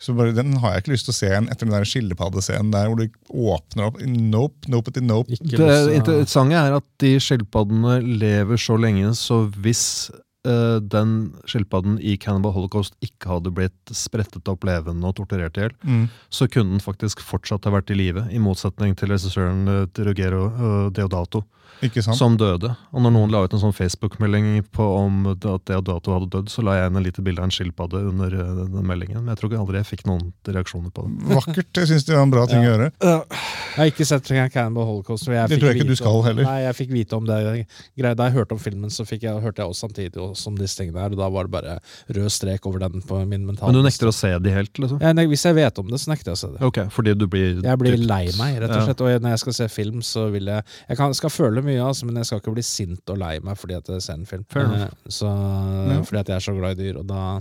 Så bare, Den har jeg ikke lyst til å se igjen etter den der skilpaddescenen der hvor du åpner opp Nope, nope, nope. Ikke Det interessante er at de skilpaddene lever så lenge, så hvis eh, den skilpadden i Cannibal Holocaust ikke hadde blitt sprettet opp levende og torturert i hjel, Mm. så kunne den faktisk fortsatt ha vært i live, i motsetning til regissøren eh, Rugero eh, Deodato, Ikke sant? som døde. Og når noen la ut en sånn Facebook-melding på om at Deodato hadde dødd, så la jeg inn et lite bilde av en skilpadde under eh, den meldingen. Men jeg tror ikke aldri jeg fikk noen reaksjoner på det. Vakkert. Jeg syns det var en bra ting å gjøre. Jeg har ikke sett Cannibal Holocaust. Jeg Det tror jeg ikke du skal om, heller. Nei, jeg fikk vite om det. Greit, Da jeg hørte om filmen, så fikk jeg, hørte jeg også samtidig også om disse tingene her, og da var det bare rød strek over den på min mentale Men du nekter å se de helt, liksom? Ja, Hvis jeg vet om det, så nekter jeg å se det. Ok, fordi du blir Jeg blir lei meg, rett og slett. Og når jeg skal se film, så vil jeg Jeg kan, skal føle mye, altså, men jeg skal ikke bli sint og lei meg fordi at jeg ser en film. Fair. Eh, Så, Fordi at jeg er så glad i dyr, og da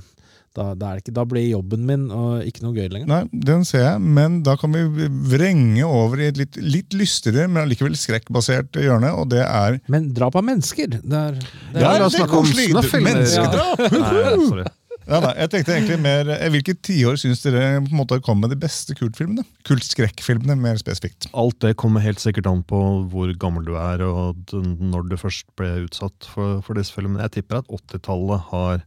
da, da, er det ikke, da blir jobben min og ikke noe gøy lenger. Nei, Den ser jeg, men da kan vi vrenge over i et litt, litt lystigere, men allikevel skrekkbasert hjørne, og det er Men drap av mennesker det er, det er, Ja, det er koselig. Menneskedrap! Ja. Nei. Ja, nei, jeg tenkte egentlig mer, eh, Hvilke tiår syns dere på en måte kom med de beste kultfilmene? Kultskrekkfilmene, mer spesifikt. Alt det kommer helt sikkert an på hvor gammel du er og når du først ble utsatt for, for disse filmene. Jeg tipper at 80-tallet har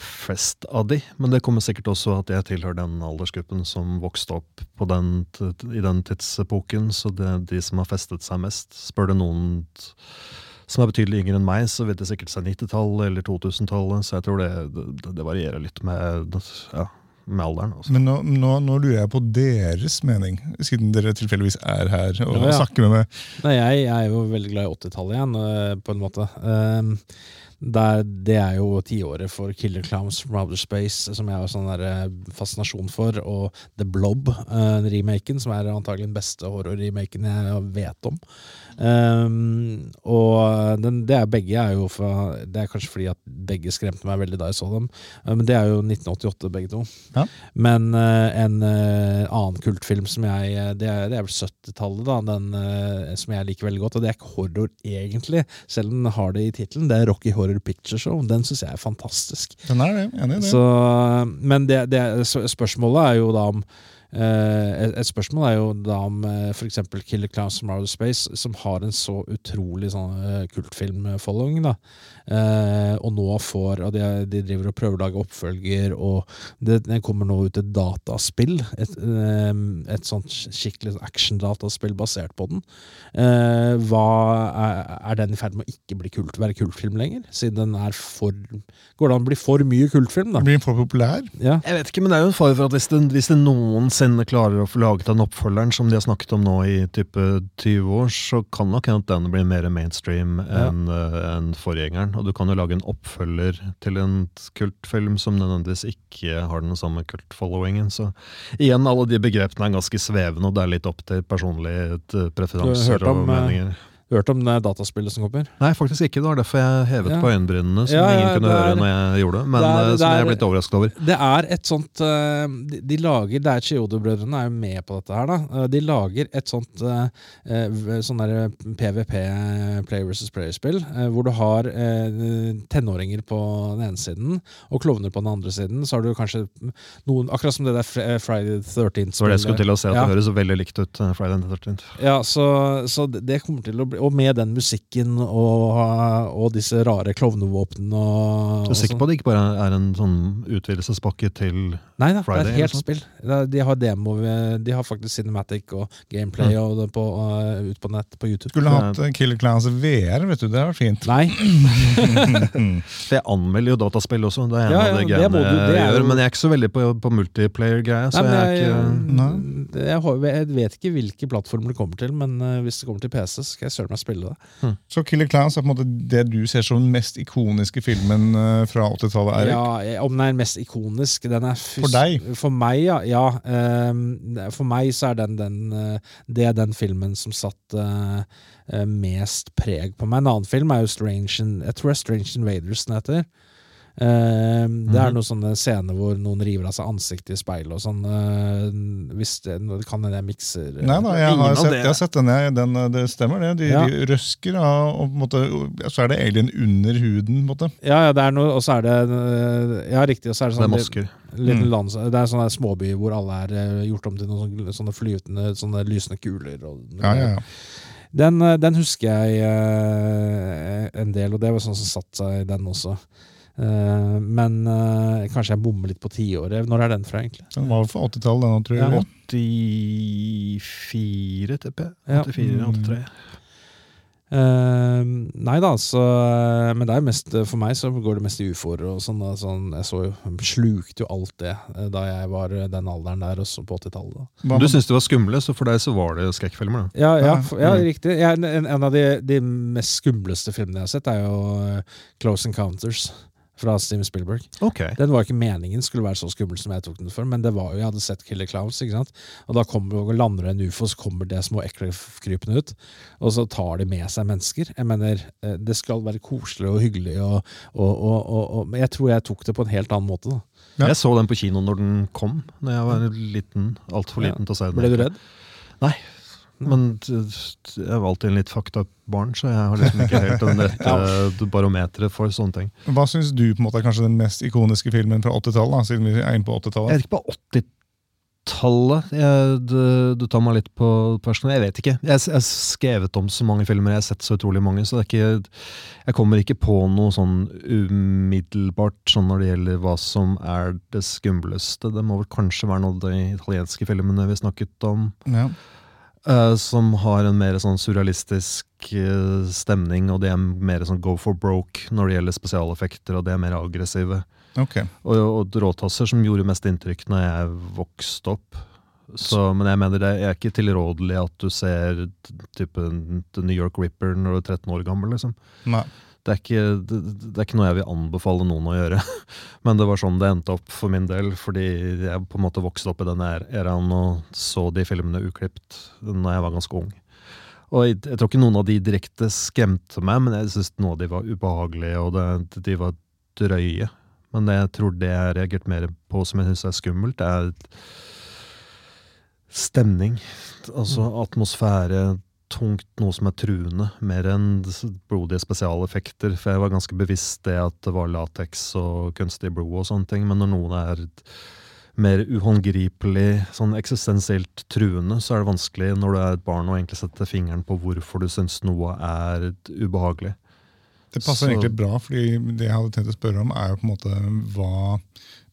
flest av de, men det kommer sikkert også at jeg tilhører den aldersgruppen som vokste opp på den, i den tidsepoken, så det er de som har festet seg mest. Spør det noen som er betydelig yngre enn meg, så vil det sikkert seg 90-tallet eller 2000-tallet, så jeg tror det, det, det varierer litt med, ja, med alderen. Altså. Men nå, nå, nå lurer jeg på deres mening, siden dere tilfeldigvis er her og Ja, ja. snakker med meg. Nei, jeg, jeg er jo veldig glad i 80-tallet igjen, øh, på en måte. Um, der, det er jo tiåret for Killer Clowns from Outer Space, som jeg har sånn der eh, fascinasjon for, og The Blob, uh, remaken, som er antagelig den beste horror-remaken jeg vet om. Um, og den, det er begge er jo fra Det er kanskje fordi at begge skremte meg veldig da jeg så dem, Men men det er jo 1988 begge to. Ja. Men uh, en uh, annen kultfilm som jeg uh, Det er, det er vel 70-tallet, da, den uh, som jeg liker veldig godt. Og det er ikke horror egentlig, selv om den har det i tittelen. Det er Rocky Horror Picture Show. Den syns jeg er fantastisk. Den er det, enig i det. Så, men det, det, spørsmålet er jo da om eh, et, et spørsmål er jo da om uh, f.eks. Killer Clowns from Outer Space, som har en så utrolig sånn uh, kultfilm-following, da. Eh, og nå får Og de, de driver og prøver å lage oppfølger, og det, det kommer nå ut et dataspill. Et, eh, et sånt skikkelig action-dataspill basert på den. Eh, hva er, er den i ferd med å ikke bli kult, være kultfilm lenger? Siden den er for Går det an å bli for mye kultfilm, da? Blir den for populær? Ja. Jeg vet ikke, men det er jo en fare for at hvis det, hvis det noensinne klarer å få laget den oppfølgeren som de har snakket om nå i type 20 år, så kan nok hende at den blir mer mainstream Ja. enn eh, enn forgjengeren. Og du kan jo lage en oppfølger til en kultfilm som nødvendigvis ikke har den samme kultfollowingen. Så igjen, alle de begrepene er ganske svevende, og det er litt opp til personlige eh, preferanser og eh, meninger. Hørt om det dataspillet som kommer? Nei, faktisk ikke. Det var derfor jeg hevet Ja. på øyenbrynene, som Ja, ja, ingen kunne er- høre når jeg gjorde det, men det er- eh, som jeg er- blitt overrasket over. Det er et sånt eh, de, de lager Det er Chiodo-brødrene er jo med på dette her, da. Eh, De lager et sånt sånn der PVP, Play versus Player-spill, hvor du har tenåringer på den ene siden og klovner på den andre siden. Så har du kanskje noen Akkurat som det der Friday the 13th Så var det jeg skulle til å si, at det høres veldig likt ut. Friday the 13th. Ja, så, så det det kommer til å og med den musikken og, og disse rare klovnevåpnene og, Du er sikker sånn. på at det ikke bare er en sånn utvidelsespakke til Nei da, det er et helt spill. De har demo, de har faktisk Cinematic og gameplay og det på, uh, ut på nett på YouTube. Skulle hatt eh, Killer Clowns VR, vet du. Det hadde vært fint. Nei, For jeg anmelder jo dataspill også, det er en Ja, av de det greiene det jeg er gjør. jo- Men jeg er ikke så veldig på, på multiplayer-greier, så Nei, jeg er ikke Nei. jeg, jeg vet ikke hvilke plattformer det kommer til, men uh, hvis det kommer til PC, så skal jeg søren meg spille det. Så Killer Clowns er på en måte det du ser som den mest ikoniske filmen eh, fra 80-tallet, Eirik? Ja, Om den er mest ikonisk den er For deg? For meg, ja. ja um, for meg så er den, den eh, det er den filmen som satt eh, eh, mest preg på meg. En annen film er jo Strange In- Jeg tror det er Strange Invaders den heter. Ehm, Det er Mhm. noen sånne scener hvor noen river av seg ansiktet i speilet og sånn. eh, hvis det, kan hende jeg mikser eh, Nei da, jeg har sett, det. jeg har sett den, jeg- den. eh, Det stemmer, det. De, Ja. de røsker av og på en måte, Så er det alien under huden. på en måte. Ja, ja, det er noe, og så er det Ja, riktig. Og så er det Det er sånn masker. Liten land, det er sånne småbyer hvor alle er gjort om til noen sånne, sånne flytende, sånne lysende kuler. Og, Ja, ja, ja. Den, den husker jeg eh, en del, og det var sånn som satt seg, den også. Eh, men uh, kanskje jeg bommer litt på tiåret. Når er den fra, egentlig? Den var fra 80-tallet, den òg, tror jeg. Ja. 84, tipper jeg. 84, 83. Eh, nei da, så Men det er mest for meg så går det mest i ufoer og sånn. sånn jeg så jo, slukte jo alt det da jeg var den alderen der, også på 80-tallet. Du syntes det var skumle, så for deg så var det skrekkfilmer? da. Ja, ja, Ja, ja mm. riktig. Ja, en, en av de, de mest skumleste filmene jeg har sett, er jo Close Encounters fra Steven Spielberg. Okay. Den var ikke meningen skulle være så skummel som jeg tok den for, men det var jo, jeg hadde sett Killer Clowns, ikke sant? Og da kommer og lander en ufo, så kommer det små ekle krypene ut, og så tar de med seg mennesker. Jeg mener, eh, det skal være koselig og hyggelig, og, og, og, og, og men jeg tror jeg tok det på en helt annen måte. da. Ja. Jeg så den på kino når den kom, Når jeg var liten, altfor Ja. liten til å se den. Ble du redd? Nei. Men t- t- jeg var alltid en litt fucked up barn, så jeg har liksom ikke helt den rette barometeret for sånne ting. Hva syns du på en måte er kanskje den mest ikoniske filmen fra 80-tallet? da, Siden vi er inne på Jeg 80-tallet. vet ikke på 80-tallet jeg- du, du tar meg litt på personen. Jeg vet ikke. Jeg jeg har skrevet om så mange filmer, jeg har sett så utrolig mange, så det er ikke Jeg kommer ikke på noe sånn umiddelbart sånn når det gjelder hva som er det skumleste. Det må vel kanskje være noe av de italienske filmene vi snakket om. Ja. Eh, som har en mer sånn surrealistisk uh, stemning, og de er mer sånn go for broke når det gjelder spesialeffekter, og de er mer aggressive. Ok. Og, og råtasser som gjorde mest inntrykk når jeg vokste opp. Så, men jeg mener det er ikke tilrådelig at du ser typen type The New York Ripper når du er 13 år gammel. liksom. Nei. Det er, ikke, det, det er ikke noe jeg vil anbefale noen å gjøre. Men det var sånn det endte opp for min del, fordi jeg på en måte vokste opp i den æraen og så de filmene uklipt når jeg var ganske ung. Og jeg, jeg tror ikke noen av de direkte skremte meg, men jeg syns noen av de var ubehagelige, og det, de var drøye. Men det jeg tror det jeg har reagert mer på som jeg syns er skummelt, er stemning. Altså atmosfære, tungt, noe som er truende, mer enn blodige spesialeffekter. For jeg var ganske bevisst det at det var lateks og kunstig blod og sånne ting. Men når noen er mer uhåndgripelig, sånn eksistensielt truende, så er det vanskelig når du er et barn å egentlig sette fingeren på hvorfor du syns noe er ubehagelig. Det passer Så- egentlig bra, fordi det jeg hadde tenkt å spørre om, er jo på en måte hva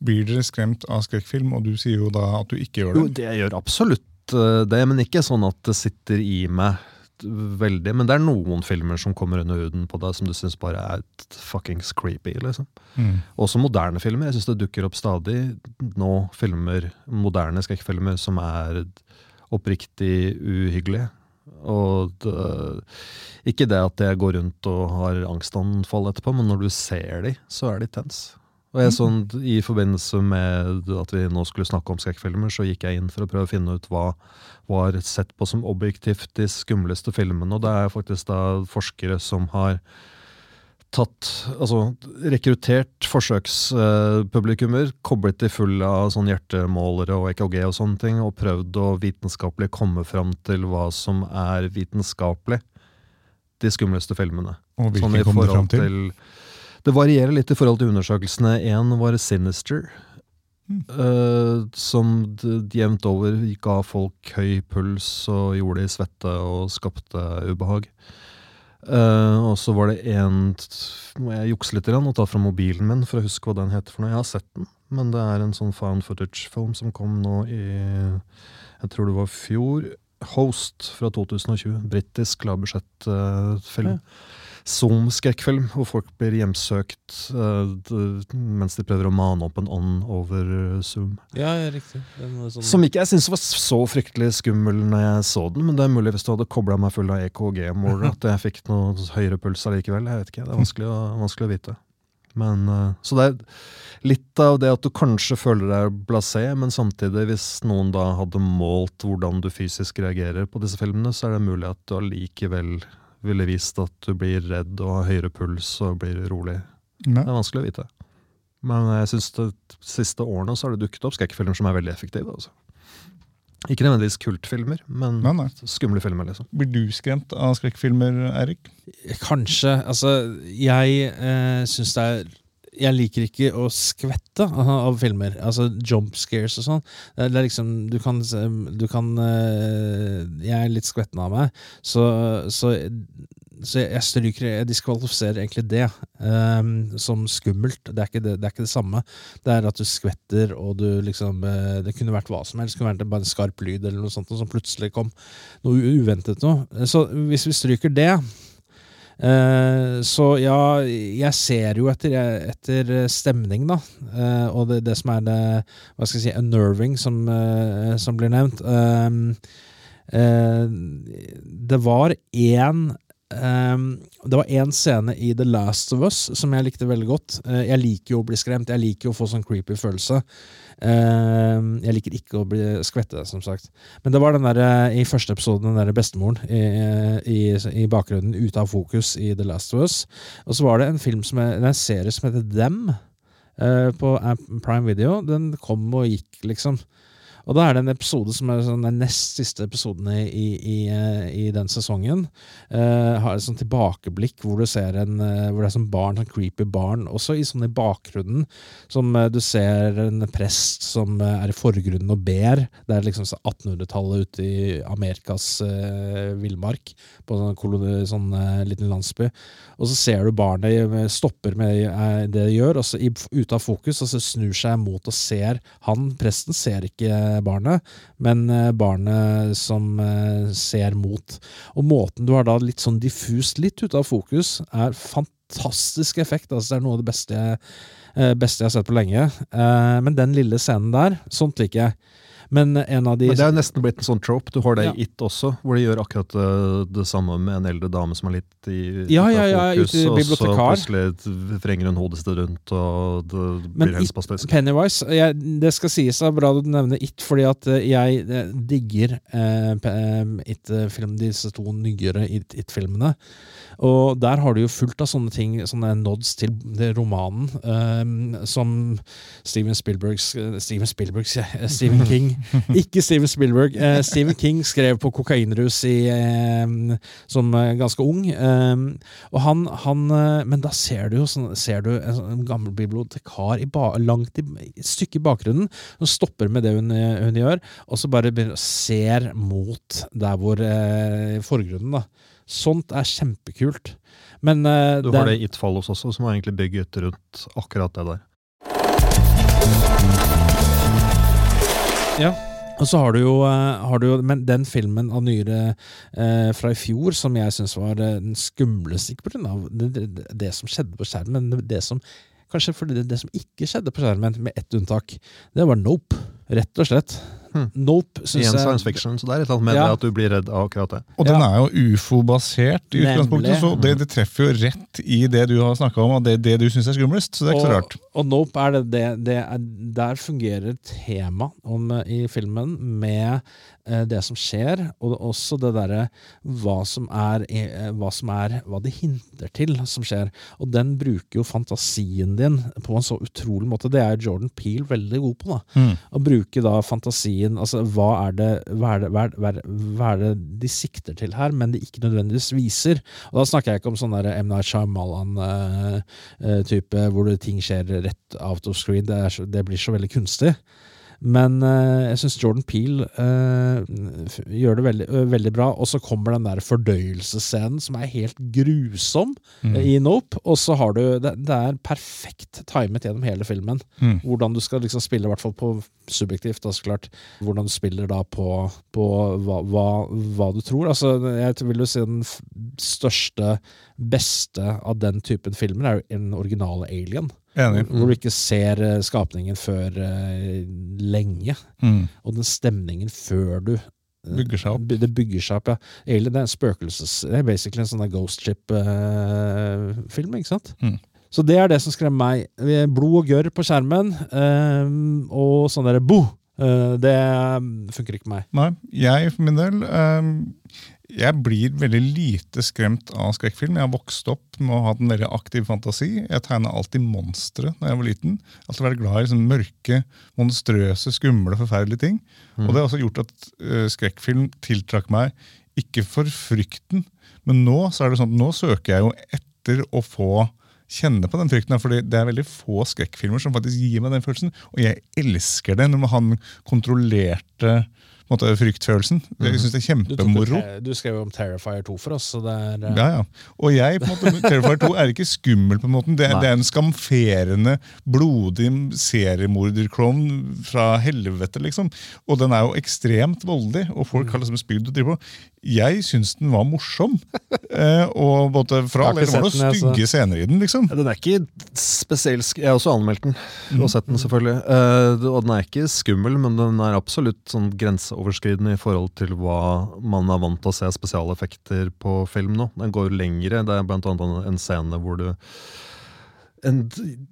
Blir dere skremt av skrekkfilm? Og du sier jo da at du ikke gjør det. Jo, det. jeg gjør absolutt eh, det, men ikke sånn at det sitter i meg veldig. Men det er noen filmer som kommer under huden på deg som du syns bare er fuckings creepy. liksom. Mm. Også moderne filmer. Jeg syns det dukker opp stadig nå filmer, moderne skrekkfilmer som er oppriktig uhyggelige. Og det, ikke det at jeg går rundt og har angstanfall etterpå, men når du ser de, så er de tens. Og jeg sånn, I forbindelse med at vi nå skulle snakke om skrekkfilmer, så gikk jeg inn for å prøve å finne ut hva var sett på som objektivt de skumleste filmene. Og det er faktisk da forskere som har tatt Altså rekruttert forsøkspublikummer, koblet de fulle av sånn hjertemålere og EKG og sånne ting, og prøvd å vitenskapelig komme fram til hva som er vitenskapelig de skumleste filmene. Og Sånn hvilken i kom du fram til? til? Det varierer litt i forhold til undersøkelsene. Én var Sinister. Mm. eh, som jevnt over ga folk høy puls og gjorde de svette og skapte ubehag. Uh, og så var det en Må jeg jukse litt og ta fra mobilen min for å huske hva den heter for noe. Jeg har sett den, men det er en sånn found footage-film som kom nå i Jeg tror det var fjor. Host fra 2020. Britisk lavbudsjettfilm. Ja. Zoom-skrekkfilm, hvor folk blir hjemsøkt uh, mens de prøver å mane opp en ånd over eh, Zoom. Ja, ja, riktig. Sånn, Som ikke jeg syntes var så fryktelig skummel når jeg så den, men det er mulig hvis du hadde kobla meg full av EKG-mål, at jeg fikk noe høyere puls allikevel. Jeg vet ikke, Det er vanskelig å, vanskelig å vite. Men, uh, så det er litt av det at du kanskje føler deg blasé, men samtidig, hvis noen da hadde målt hvordan du fysisk reagerer på disse filmene, så er det mulig at du allikevel ville vist at du blir redd og har høyere puls og blir rolig. Ne. Det er vanskelig å vite. Men jeg syns de siste årene så har det dukket opp skrekkfilmer som er veldig effektive. Altså. Ikke nødvendigvis kultfilmer, men Nei, nei. skumle filmer, liksom. Blir du skremt av skrekkfilmer, Erik? Kanskje. Altså, jeg eh, syns det er jeg liker ikke å skvette av filmer. Altså jump scares og sånn. Det er- liksom Du kan, du kan eh, Jeg er litt skvetten av meg, så, så, så jeg stryker Jeg diskvalifiserer egentlig det um, som skummelt. Det er, det, det er ikke det samme. Det er at du skvetter, og du liksom eh, Det kunne vært hva som helst. Det kunne vært bare en skarp lyd eller noe sånt, som plutselig kom noe uventet noe. Så hvis vi stryker det så ja, jeg ser jo etter, etter stemning, da. Eh, og det, det som er det Hva skal jeg si unnerving, som, eh, som blir nevnt. Eh, det var én det var én scene i The Last of Us som jeg likte veldig godt. Eh, jeg liker jo å bli skremt, jeg liker jo å få sånn creepy følelse. Eh, jeg liker ikke å bli skvette, som sagt. Men det var den der, eh, i første episode, den der bestemoren i, i, i bakgrunnen ute av fokus i The Last of Us. Og så var det en film som en serie som heter Them eh, på Prime Video. Den kom og gikk, liksom. Og da er det en episode som er sånn, den nest siste episoden i, i, i, eh, den sesongen. Uh, har et sånn tilbakeblikk hvor du ser en eh, Hvor det er sånn barn, sånn creepy barn. Også i sånn i bakgrunnen. Som uh, du ser en prest som uh, er i forgrunnen og ber. Det er liksom 1800-tallet ute i Amerikas villmark. På en sånn, sånn liten landsby. Og så ser du barnet stopper med det de gjør, og så ute av fokus, og så snur seg mot og ser Han, presten, ser ikke barnet, men eh, barnet som eh, ser mot. Og måten du har da litt sånn diffust, litt ute av fokus, er fantastisk effekt. Altså, det er noe av det beste eh, beste jeg har sett på lenge. Men den lille scenen der, sånt liker jeg. Men en av de Men det er jo nesten blitt en sånn trope. Du har det Ja. i It også, hvor de gjør akkurat det, det samme med en eldre dame som er litt i Ja, ja, ja, fokus, ja, og så plutselig vrenger hun hodet sitt rundt, og det Men blir It- helsepastisk. Pennywise, jeg, det skal sies er bra du nevner It, fordi at eh, jeg eh, digger eh, eh, It-film, disse to nyere It- It-filmene. Og der har du jo fullt av sånne ting, sånne nods til romanen, eh, som Steven Spielbergs eh, Steven Spielbergs, Steven Stephen King. Ikke Steven Spielberg. Eh, Stephen King skrev på kokainrus i, eh, som eh, ganske ung. Eh, og han, han eh, Men da ser du jo sånn, ser du en, sånn gammel bibliotekar i ba, langt i, et stykke i bakgrunnen som stopper med det hun, hun gjør, og så bare ser mot der hvor eh, forgrunnen, da. Sånt er kjempekult. Men uh, Du har det i It Follows også, som er egentlig bygget rundt akkurat det der. Ja. Og så har du jo, eh, har du Men den filmen av nyere eh, fra i fjor som jeg syns var eh, den skumleste, ikke pga. Det, det, det som skjedde på skjermen, men det som Kanskje fordi det, det som ikke skjedde på skjermen, med ett unntak, det var Nope. Rett og slett. Hmm. Nope Synes Igjen science fiction, så det er et eller annet med Ja. det at du blir redd av akkurat det. Og den er jo ufo-basert i utgangspunktet, så det, det treffer jo rett i det du har snakka om, og det, det du syns er skumlest. Så det er ikke så rart. Og, og Nope er det, det, det er, Der fungerer tema eh, i filmen med det som skjer, og også det derre hva som eh, Hva som er Hva det hinter til som skjer. Og den bruker jo fantasien din på en så utrolig måte. Det er Jordan Peel veldig god på. da Mm. Å bruke da fantasien Altså hva er det hva er det, hva er, er, hva er det de sikter til her, men de ikke nødvendigvis viser? Og da snakker jeg ikke om sånn der M. Night Shyamalan-type hvor ting skjer rett out of screen. Det, så, det blir så veldig kunstig. Men eh, jeg syns Jordan Peel eh, gjør det veldig, veldig bra. Og så kommer den der fordøyelsesscenen som er helt grusom Mm. eh, i Nope. Og så har du Det, det er perfekt timet gjennom hele filmen. Mm. Hvordan du skal liksom spille, i hvert fall på subjektivt, da, så klart. Hvordan du spiller da på, på hva, hva, hva du tror. Altså, jeg vil jo si den største, beste av den typen filmer er jo en originale Alien. Enig. Hvor du ikke ser eh, skapningen før eh, lenge. Mm. Og den stemningen før du eh, Bygger seg opp. Det bygger seg opp, ja. Alien det er en spøkelses... Det er basically en sånn ghost ship-film, ikke sant? Mm. Så det er det som skremmer meg. Blod og gørr på skjermen, og sånn derre bo! Det funker ikke på meg. Nei, jeg for min del ehm, Jeg blir veldig lite skremt av skrekkfilm. Jeg har vokst opp med å ha en veldig aktiv fantasi. Jeg tegna alltid monstre da jeg var liten. Alltid vært glad i liksom, mørke, monstrøse, skumle, forferdelige ting. Og det har også gjort at uh, skrekkfilm tiltrakk meg ikke for frykten, men nå så er det sånn nå søker jeg jo etter å få kjenne på den frykten. fordi det er veldig få skrekkfilmer som faktisk gir meg den følelsen. Og jeg elsker det når man har den kontrollerte måte, fryktfølelsen. Jeg syns det er kjempemoro. Du, du skrev jo om Terrifier 2 for oss, så det er eh, Ja, ja. Og jeg, på en måte, Terrifier 2 er ikke skummel. på en måte. Det, er- det er en skamferende, blodig seriemorderklovn fra helvete, liksom. Og den er jo ekstremt voldelig, og folk har liksom spydd og driver på. Jeg syns den var morsom. Eh, og både fra det var noen stygge den, jeg, så- stygge scener i den, liksom. Ja, Den er ikke spesielt Jeg har også anmeldt den, og sett den selvfølgelig. Eh, og den er ikke skummel, men den er absolutt sånn grenseoverskridende i forhold til hva man er vant til å se spesialeffekter på film nå. Den går lengre. Det er blant annet en scene hvor du en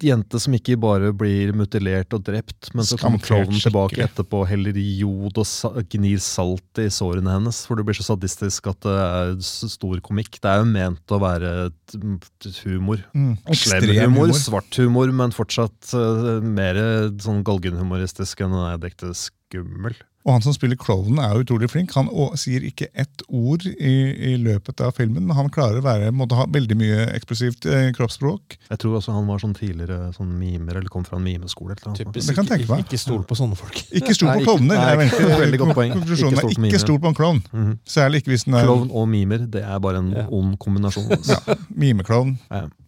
jente som ikke bare blir mutilert og drept, men så kommer klovnen tilbake etterpå etterpå, heller jod og sa gnir salt i sårene hennes. For det blir så sadistisk at det er stor komikk. Det er jo ment å være humor. Mm. Slem humor, humor. svart humor, men fortsatt uh, mer sånn galgenhumoristisk enn den er direkte skummel. Og han som spiller klovnen, er utrolig flink. Han sier ikke ett ord i, i løpet av filmen, men han klarer å være, måtte ha veldig mye eksplosivt eh, kroppsspråk. Jeg tror også han var sånn tidligere sånn mimer, eller kom fra en mimeskole. Eller typisk Det kan jeg ikke, tenke meg. ikke stol på sånne folk. Ikke stol på ikke- klovner. nei, er vel veldig godt poeng. Konklusjonen Ikke er stol på ikke stol på en klovn. Mhm. Særlig ikke hvis den er Klovn og mimer, det er bare en Ja. ond kombinasjon. altså. ja, mimeklovn.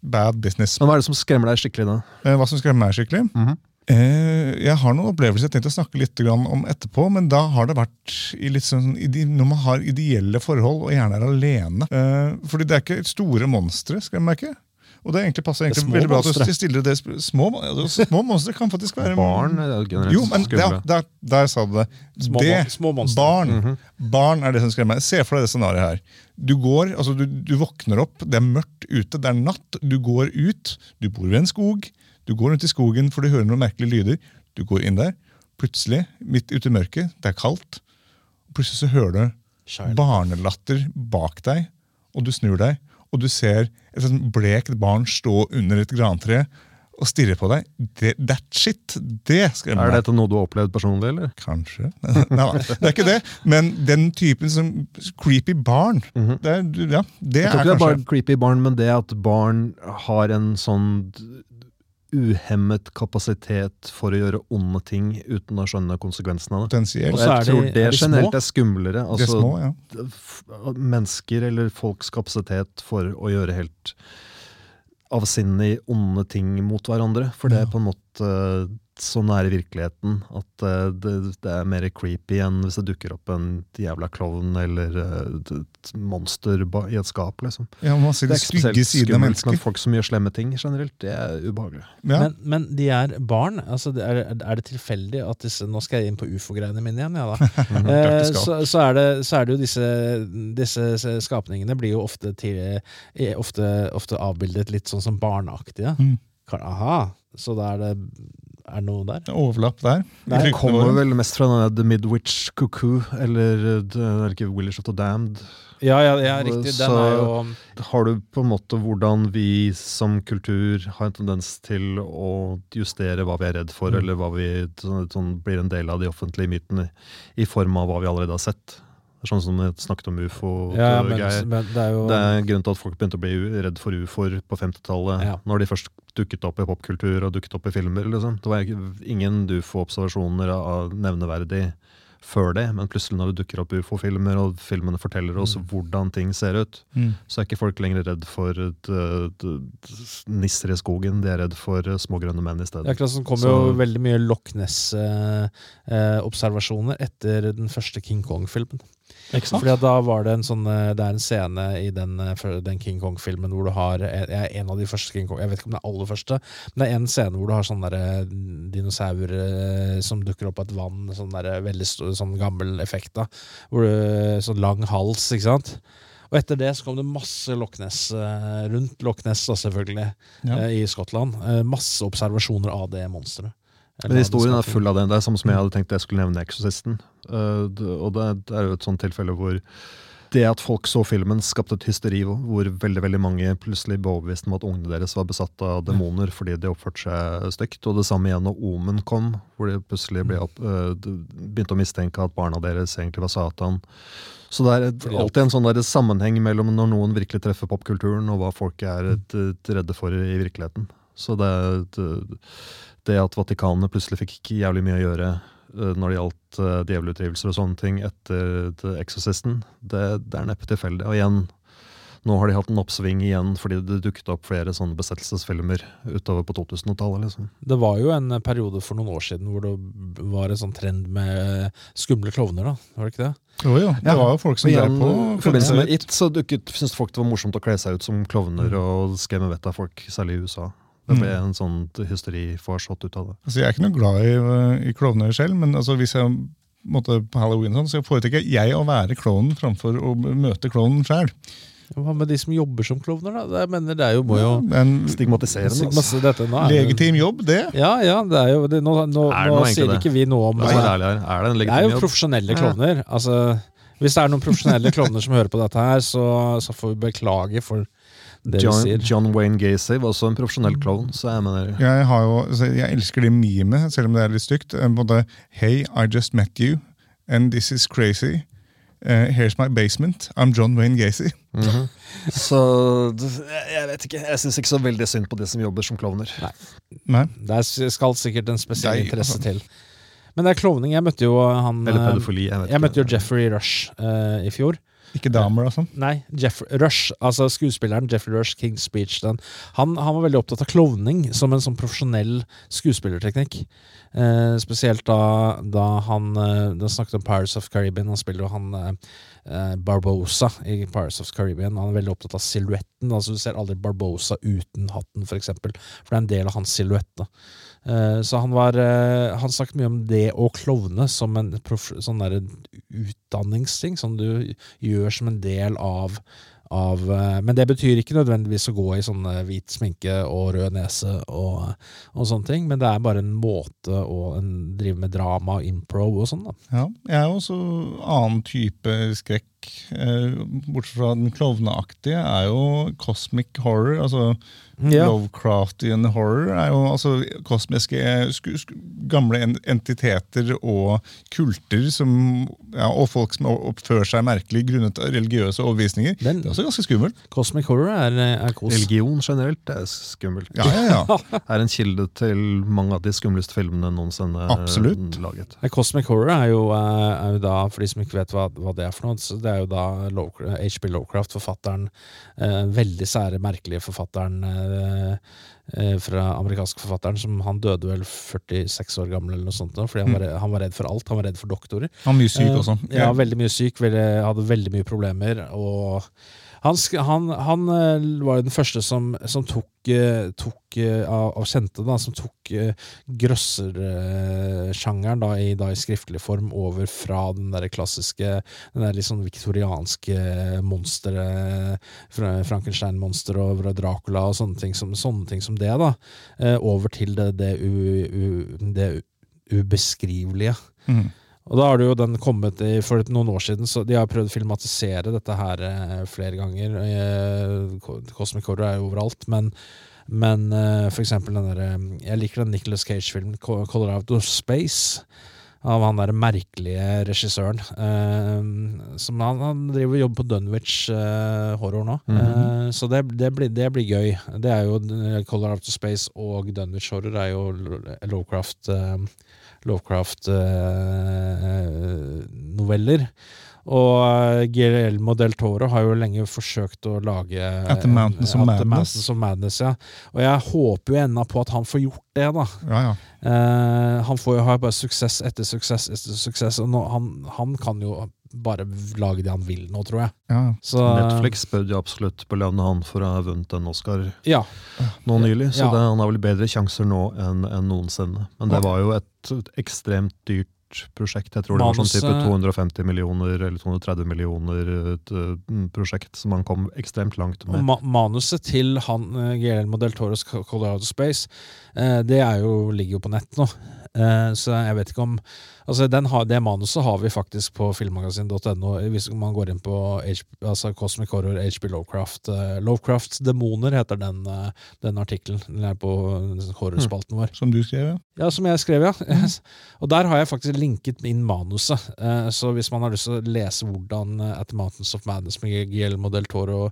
Bad business. Men hva er det som skremmer deg skikkelig da? Eh, Hva som skremmer meg skikkelig? Mhm. Eh, jeg har noen opplevelser jeg tenkte å snakke litt om etterpå, men da har det vært i litt sånn, når man har ideelle forhold og gjerne er alene. Eh, fordi det er ikke store monstre, skal jeg merke. Og det egentlig passer egentlig er veldig bra at du stiller det Små, altså, små monstre kan faktisk være Barn er generelt Jo, men skumle. der, der sa du det. Små det små monstre. barn, barn er det som skremmer meg. Se for deg det scenarioet her. Du går, altså du, du våkner opp, det er mørkt ute, det er natt. Du går ut, du bor ved en skog. Du går rundt i skogen for du hører noen merkelige lyder. Du går inn der. Plutselig, midt ute i mørket, det er kaldt. Plutselig så hører du Child. barnelatter bak deg, og du snur deg, og du ser et sånn blekt barn stå under et grantre og stirre på deg. Det, that shit, det skremmer Er dette noe du har opplevd personlig, eller? Kanskje. Nei, det er ikke det. Men den typen som creepy barn, det er, ja, det Jeg tror ikke det er bare creepy barn, men det at barn har en sånn uhemmet kapasitet for å gjøre onde ting uten å skjønne konsekvensene av det. potensielt. Og er jeg tror det generelt er skumlere. De er Altså, små, ja. mennesker eller folks kapasitet for å gjøre helt avsindig onde ting mot hverandre. For det er på en måte så i virkeligheten at eh, det, det er mer creepy enn hvis det dukker opp en jævla klovn eller eh, et monster i et skap, liksom. ja man ser Det er ikke stygge spesielt av skummelt, mennesker. men folk som gjør slemme ting generelt, det er ubehagelig. Ja. Men, men de er barn. Altså, det er, er det tilfeldig at disse Nå skal jeg inn på ufo-greiene mine igjen. Ja, da. Klart eh, så, så, er det, så er det jo disse, disse skapningene blir jo ofte, til, eh, ofte, ofte avbildet litt sånn som barneaktige. Mm. Aha, så da er det er det noe der? Overlapp der. Nei, Ryktene Kommer våre. vel mest fra denne The Midwich Cuckoo, eller eh, det er ikke Village of the Damned. Ja, ja, ja riktig. Den Så- er jo Har du på en måte hvordan vi som kultur har en tendens til å justere hva vi er redd for, eller hva vi sånn, sånn blir en del av de offentlige mytene, i form av hva vi allerede har sett? Det er sånn som vi snakket om ufo. Ja, men, men det er jo Det er grunnen til at folk begynte å bli redd for ufoer på 50-tallet. Ja. Når de først dukket opp i popkultur og dukket opp i filmer. Liksom. Det var ingen ufo-observasjoner av nevneverdig før det, men plutselig når det dukker opp ufo-filmer, og filmene forteller oss Mm. hvordan ting ser ut, Mm. så er ikke folk lenger redd for eh, nisser i skogen, de er redd for eh, små grønne menn i stedet. Det akkurat som kom Så- jo veldig mye Loch Ness-observasjoner etter den første King Kong-filmen. Fordi da var det en sånn eh, Det er en scene i den, eh, den King Kong-filmen hvor du har eh, jeg en av de første King Kong Jeg vet ikke om det er aller første, men det er en scene hvor du har sånne der, dinosaurer som dukker opp av et vann. Sånn veldig stor, sånn gammel effekt. da hvor du, Sånn lang hals, ikke sant? Og etter det så kom det masse Loch Ness rundt Loch Ness, da selvfølgelig, Ja. i Skottland. Masse observasjoner av det monsteret. Men historien er full av det. Det er samme som jeg hadde tenkt jeg skulle nevne Exorcisten. Uh, og det, det er jo et sånt tilfelle hvor det at folk så filmen, skapte et hysteri hvor- veldig veldig mange plutselig ble overbevist om at ungene deres var besatt av demoner fordi de oppførte seg stygt. Og det samme igjen når Omen kom, hvor de plutselig ble opp, uh, begynte å mistenke at barna deres egentlig var Satan. Så det er et, alltid en sånn der sammenheng mellom når noen virkelig treffer popkulturen, og hva folk er et, et redde for i virkeligheten. Så det, det, det at Vatikanet plutselig fikk jævlig mye å gjøre eh, når det gjaldt uh, djevelutdrivelser og sånne ting etter The Exorcisten, det, det er neppe tilfeldig. Og igjen, nå har de hatt en oppsving igjen fordi det dukket opp flere sånne besettelsesfilmer utover på 2000-tallet. liksom. Det var jo en periode for noen år siden hvor det var en sånn trend med skumle klovner, da. Var det ikke det? Jo, jo. Det var jo folk som drev igjen, på. I forbindelse med It så dukket, syntes folk det var morsomt å kle seg ut som klovner og skremme vettet av folk, særlig i USA. Det ble en sånn hysteri-farsott ut av det. Altså, jeg er ikke noe glad i, i klovner selv, men altså, hvis jeg måtte på halloween, sånn, så foretrekker jeg å være klovnen framfor å møte klovnen sjøl. Hva med de som jobber som klovner, da? Jeg mener, det er jo, må jo En Stigmatiserende. altså. dette, nå er legitim jobb, det. Ja, ja, det er jo det, Nå, nå, Er det nå sier det? ikke vi noe om det. Er, det. Er det en Det er jo jobb? profesjonelle klovner. Altså, hvis det er noen profesjonelle klovner som hører på dette her, så, så får vi beklage for John, sier. John Wayne Gacy var også en profesjonell klovn, så jeg mener Jeg, har jo, altså, jeg elsker det memet, selv om det er litt stygt. Både Hey, I just met you, and this is crazy. Uh, here's my basement. I'm John Wayne Gacy. Så -hmm. jeg jeg vet ikke. Jeg syns ikke så veldig synd på de som jobber som klovner. Nei. Det er- skal sikkert en spesiell Nei, interesse altså. til. Men det er klovning. Jeg møtte jo han Eller eh, pedofili. Jeg vet Jeg møtte jo. Jeffrey Rush uh, i fjor. Ikke damer, og sånn? Nei, Jeff Rush, altså skuespilleren Jeffrey Rush, King's Speech. Den. Han, han var veldig opptatt av klovning som en sånn profesjonell skuespillerteknikk. Eh, spesielt da, da han eh, da snakket om Pirates of Caribbean. Han spiller jo han eh, Barbosa i Pirates of Caribbean. Han er veldig opptatt av silhuetten. Altså, du ser aldri Barbosa uten hatten, for eksempel. For det er en del av hans silhuett. Eh, Så han var eh, Han snakket mye om det å klovne som en sånn utdanningsting, som du gjør som en del av av, eh, men det betyr ikke nødvendigvis å gå i sånn hvit sminke og rød nese og, og sånne ting, men det er bare en måte å en, drive med drama og impro og sånn. da. Ja, jeg er også annen type skrekk. Eh, bortsett fra den klovneaktige er jo cosmic horror. altså Ja. Lovecraftian horror er jo altså kosmiske sku, gamle en, entiteter og kulter som, ja, og folk som oppfører seg merkelig grunnet religiøse overbevisninger. Den- Det er også ganske skummelt. Cosmic horror er, er kos. Religion generelt er skummelt. Ja, ja, ja. Er en kilde til mange av de skumleste filmene noensinne Absolutt. laget. Eh, Cosmic horror er jo, eh, er jo da, for de som ikke vet hva, hva det er for noe, så det er jo da HB H.P. Lovecraft, forfatteren, eh, veldig sære, merkelige forfatteren eh, eh, fra amerikansk forfatteren, som han døde vel 46 år gammel eller noe sånt, fordi han var, han var redd for alt, han var redd for doktorer. Han var mye syk Eh, også. Ja, veldig mye syk, veldig, hadde veldig mye problemer. Og han, han, han eh, var jo den første som, som tok, eh, tok eh, av, av kjente, da, som tok grøssersjangeren da, i, da, i skriftlig form over fra den der klassiske, den der sånn viktorianske monsteret, Frankenstein-monsteret og Dracula og sånne ting som, sånne ting som det, da, over til det, det, u, u, det ubeskrivelige. Mhm. Og da har det jo den kommet i, for noen år siden, så de har prøvd å filmatisere dette her eh, flere ganger. Eh, Cosmic Horror er jo overalt, men, men eh, for eksempel den derre Jeg liker den Nicholas Cage-filmen, Co- 'Color Out of Space'. av han der merkelige regissøren. Som han, han driver og jobber på Dunwich horror nå. eh, så det, det, blir, det blir gøy. Det er jo Color Out of Space og Dunwich horror er jo Lo- Lovecraft eh, Lovecraft-noveller. og eh, Guillermo del Toro har jo lenge forsøkt å lage At the Mountains of Madness. Mountains of Madness ja. Og jeg håper jo ennå på at han får gjort det, da. Ja, ja. Eh, han får jo ha bare suksess etter suksess etter suksess, og nå, han, han kan jo bare lage det han vil nå, tror jeg. ja. Så, Netflix bør jo absolutt belønne han for å ha vunnet en Oscar Ja. nå nylig, så Ja. det, han har vel bedre sjanser nå enn enn noensinne. Men det var jo et, et ekstremt dyrt prosjekt. Jeg tror det var sånn type 250 millioner eller 230 millioner et uh, prosjekt som han kom ekstremt langt med. ma manuset til han eh, Guillermo del Toros Colorado Space, eh, det er jo, ligger jo på nett nå. Eh, så jeg vet ikke om Altså, den har, det manuset har vi faktisk på filmmagasin.no, hvis man går inn på H, altså Cosmic Horror HB Lovecraft. Uh, Lovecrafts demoner heter den, uh, den artikkelen. Den er på horrorspalten vår. Som du skrev, ja. Ja, som jeg skrev, ja. Og der har jeg faktisk linket inn manuset. Uh, Så hvis man har lyst til å lese hvordan At the Mountains of Madness med Guillermo del Toro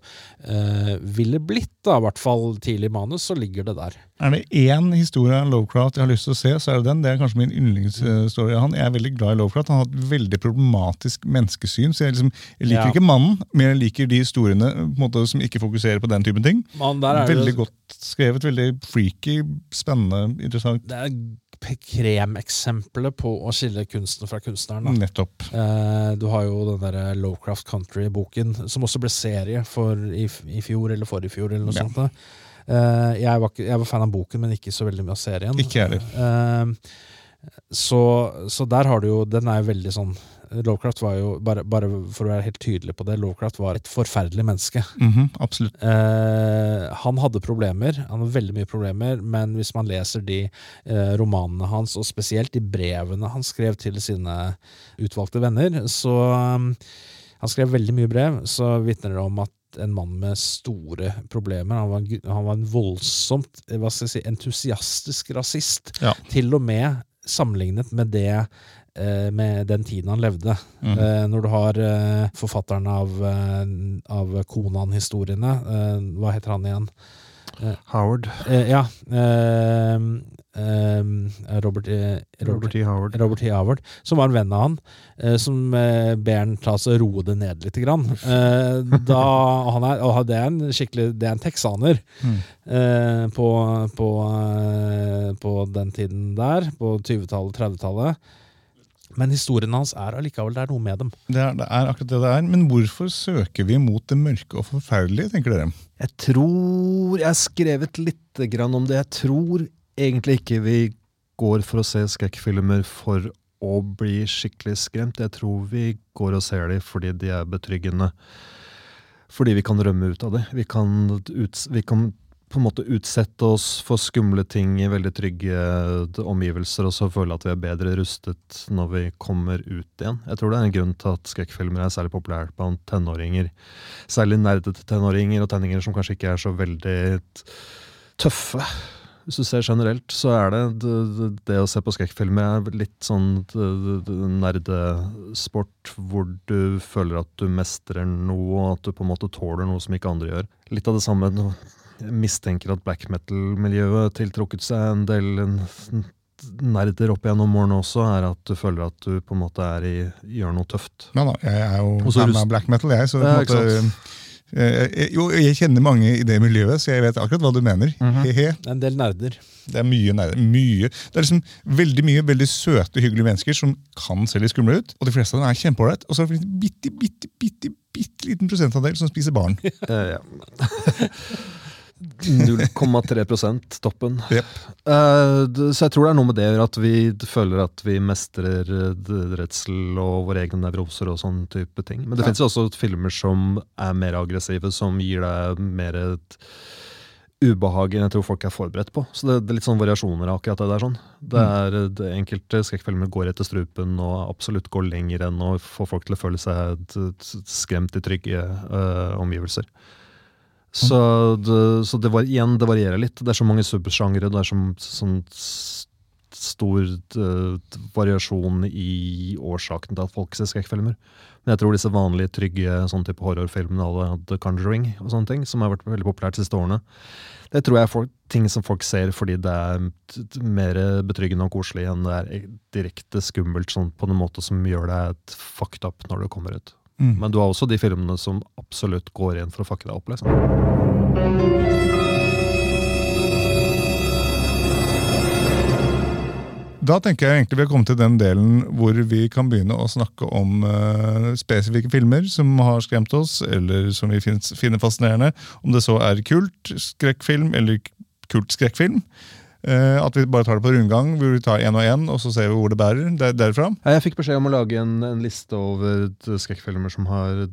ville blitt, da, i hvert fall tidlig manus, så ligger det der. Er det én historie av Lovecraft jeg har lyst til å se, så er det den. Det er kanskje min yndlingshistorie av han. Jeg er veldig glad i Lovecraft. Han har et veldig problematisk menneskesyn. så Jeg, liksom, jeg liker Ja. ikke mannen, men jeg liker de historiene på en måte, som ikke fokuserer på den typen ting. Man, der er det- Veldig godt skrevet, veldig freaky, spennende, interessant. Det er kremeksempelet på å skille kunsten fra kunstneren. Da. Nettopp. Eh, du har jo den der Lowcraft Country-boken, som også ble serie for i, i fjor eller forrige fjor. eller noe Ja. sånt. Eh, jeg, var, jeg var fan av boken, men ikke så veldig mye av serien. Ikke jeg heller. Eh, så, så der har du jo Den er jo veldig sånn Lovecraft var jo, bare, bare for å være helt tydelig på det, Lovecraft var et forferdelig menneske. Mhm, absolutt. Eh, han hadde problemer, han hadde veldig mye problemer, men hvis man leser de eh, romanene hans, og spesielt de brevene han skrev til sine utvalgte venner, så um, Han skrev veldig mye brev, så vitner det om at en mann med store problemer. Han var, han var en voldsomt si, entusiastisk rasist. Ja. Til og med sammenlignet med det eh, med den tiden han levde. Eh, når du har eh, forfatteren av, av Konan-historiene, hva heter han igjen? Howard. Ja. Eh, eh, Robert, Robert E. Howard. Robert T. Howard, som var en venn av han, eh, som eh, ber han ta seg roe det ned litt. Grann. Eh, da, han er, og det er en skikkelig Det er en texaner Mm. eh, på, på, på den tiden der, på 20-tallet, 30-tallet. Men historien hans er allikevel det er noe med dem. Det er, det er akkurat det det er. Men hvorfor søker vi mot det mørke og forferdelige, tenker dere? Jeg tror Jeg har skrevet litt grann om det. Jeg tror egentlig ikke vi går for å se skrekkfilmer for å bli skikkelig skremt. Jeg tror vi går og ser dem fordi de er betryggende. Fordi vi kan rømme ut av det. Vi kan, ut, vi kan på en måte utsette oss for skumle ting i veldig trygge omgivelser, og så føle at vi er bedre rustet når vi kommer ut igjen. Jeg tror det er en grunn til at skrekkfilmer er særlig populært blant tenåringer. Særlig nerdete tenåringer og tenninger som kanskje ikke er så veldig tøffe. Hvis du ser generelt, så er det det, det, å se på skrekkfilmer er litt sånn nerdesport hvor du føler at du mestrer noe, og at du på en måte tåler noe som ikke andre gjør. Litt av det samme Jeg mistenker at black metal-miljøet tiltrukket seg en del nerder opp gjennom årene også, er at du føler at du på en måte er i, gjør noe tøft. Ja da, jeg er jo fan av black metal, jeg. Så på en måte, jo, jeg kjenner mange i det miljøet, så jeg vet akkurat hva du mener. Mhm. He-he. Det er en del nerder. Det er mye, nerder. mye. Det er liksom veldig mye veldig søte, hyggelige mennesker som kan se litt skumle ut. Og de fleste av dem er kjempeålreit. Og så er det en bitte, bitte, bitte, bitte liten prosentandel som spiser barn. ja, ja. 0,3% toppen. Yep. Uh, så jeg tror det er noe med det at vi føler at vi mestrer eh, redsel og våre egne nevroser og sånn type ting. Men det Ja. finnes jo også filmer som er mer aggressive, som gir deg mer et ubehag enn jeg tror folk er forberedt på. Så det, det er litt sånn variasjoner av akkurat det der. sånn. Det er eh, det Enkelte skrekkfilmer går etter strupen og absolutt går lenger enn å få folk til å føle seg skremt i trygge uh, omgivelser. Så, det, så det, var, igjen, det varierer litt. Det er så mange subsjangre. Det er så, sånn stor eh, variasjon i årsaken til at folk ser skrekkfilmer. Men jeg tror disse vanlige, trygge sånn type horrorfilmene à la The Conjuring og sånne ting, som har vært veldig populært de siste årene, det tror jeg er folk, ting som folk ser fordi det er mer betryggende og koselig enn det er direkte skummelt sånn på en måte som gjør deg fucked up når det kommer ut. Mm. Men du har også de filmene som absolutt går inn for å fucke deg opp. liksom. Da tenker jeg egentlig vi har kommet til den delen hvor vi kan begynne å snakke om uh, spesifikke filmer som har skremt oss, eller som vi finner fascinerende. Om det så er kult skrekkfilm eller kult skrekkfilm. Eh, at vi bare tar det på rundgang, hvor vi tar én og én, og så ser vi hvor det bærer der, derfra. Jeg fikk beskjed om å lage en, en liste over skrekkfilmer som har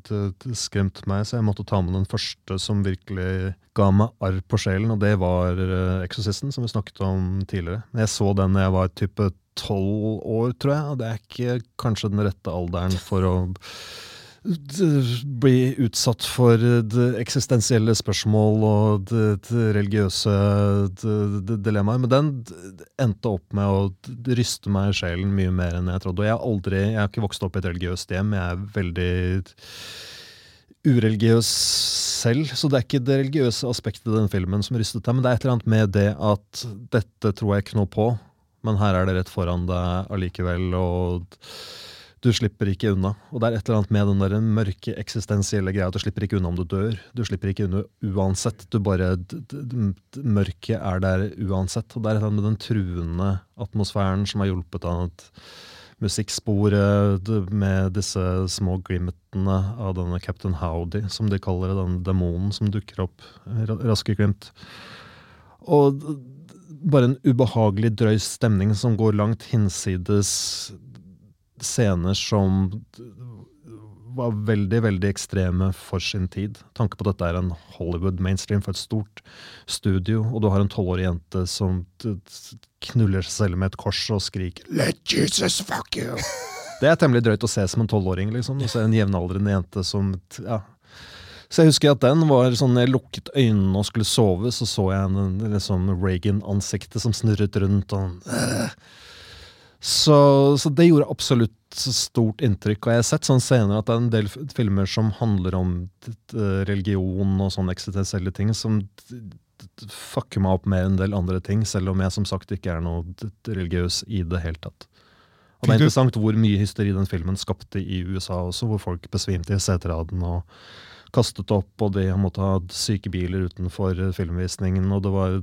skremt meg, så jeg måtte ta med den første som virkelig ga meg arr på sjelen, og det var uh, Exorcisten, som vi snakket om tidligere. Jeg så den da jeg var type tolv år, tror jeg, og det er ikke kanskje den rette alderen for å bli utsatt for det eksistensielle spørsmål og det, religiøse d- d- dilemmaer. Men den endte opp med å ryste meg i sjelen mye mer enn jeg trodde. Og jeg aldri, jeg har ikke vokst opp i et religiøst hjem. Jeg er veldig ureligiøs selv, så det er ikke det religiøse aspektet i den filmen som rystet deg, men det er et eller annet med det at dette tror jeg ikke noe på, men her er det rett foran deg allikevel, og du slipper ikke unna. Og det er et eller annet med den der mørke eksistensielle greia. at Du slipper ikke unna om du dør. Du slipper ikke unna uansett. Du bare, Mørket er der uansett. Og det er et eller annet med den truende atmosfæren som har hjulpet av at musikksporet med disse små glimtene av denne Captain Howdy, som de kaller det, den demonen som dukker opp. Raske glimt. Og bare en ubehagelig drøy stemning som går langt hinsides scener som var veldig, veldig ekstreme for sin tid. Tanke på at dette er en Hollywood mainstream for et stort studio, og du har en tolvårig jente som knuller seg selv med et kors og skriker 'Let Jesus fuck you'. Det er temmelig drøyt å se som en tolvåring, liksom. Å se en jevnaldrende jente som ja. Så jeg husker at den var sånn, jeg lukket øynene og skulle sove, så så jeg en liksom Reagan-ansiktet som snurret rundt. og øh. Så, så det gjorde absolutt stort inntrykk. Og jeg har sett sånn senere at det er en del filmer som handler om religion og sånne eksistensielle ting, som fucker meg opp med en del andre ting, selv om jeg som sagt ikke er noe religiøs i det hele tatt. Og det er interessant hvor mye hysteri den filmen skapte i USA også, hvor folk besvimte i seteraden og kastet opp, og de måtte ha syke biler utenfor eh, filmvisningen, og det var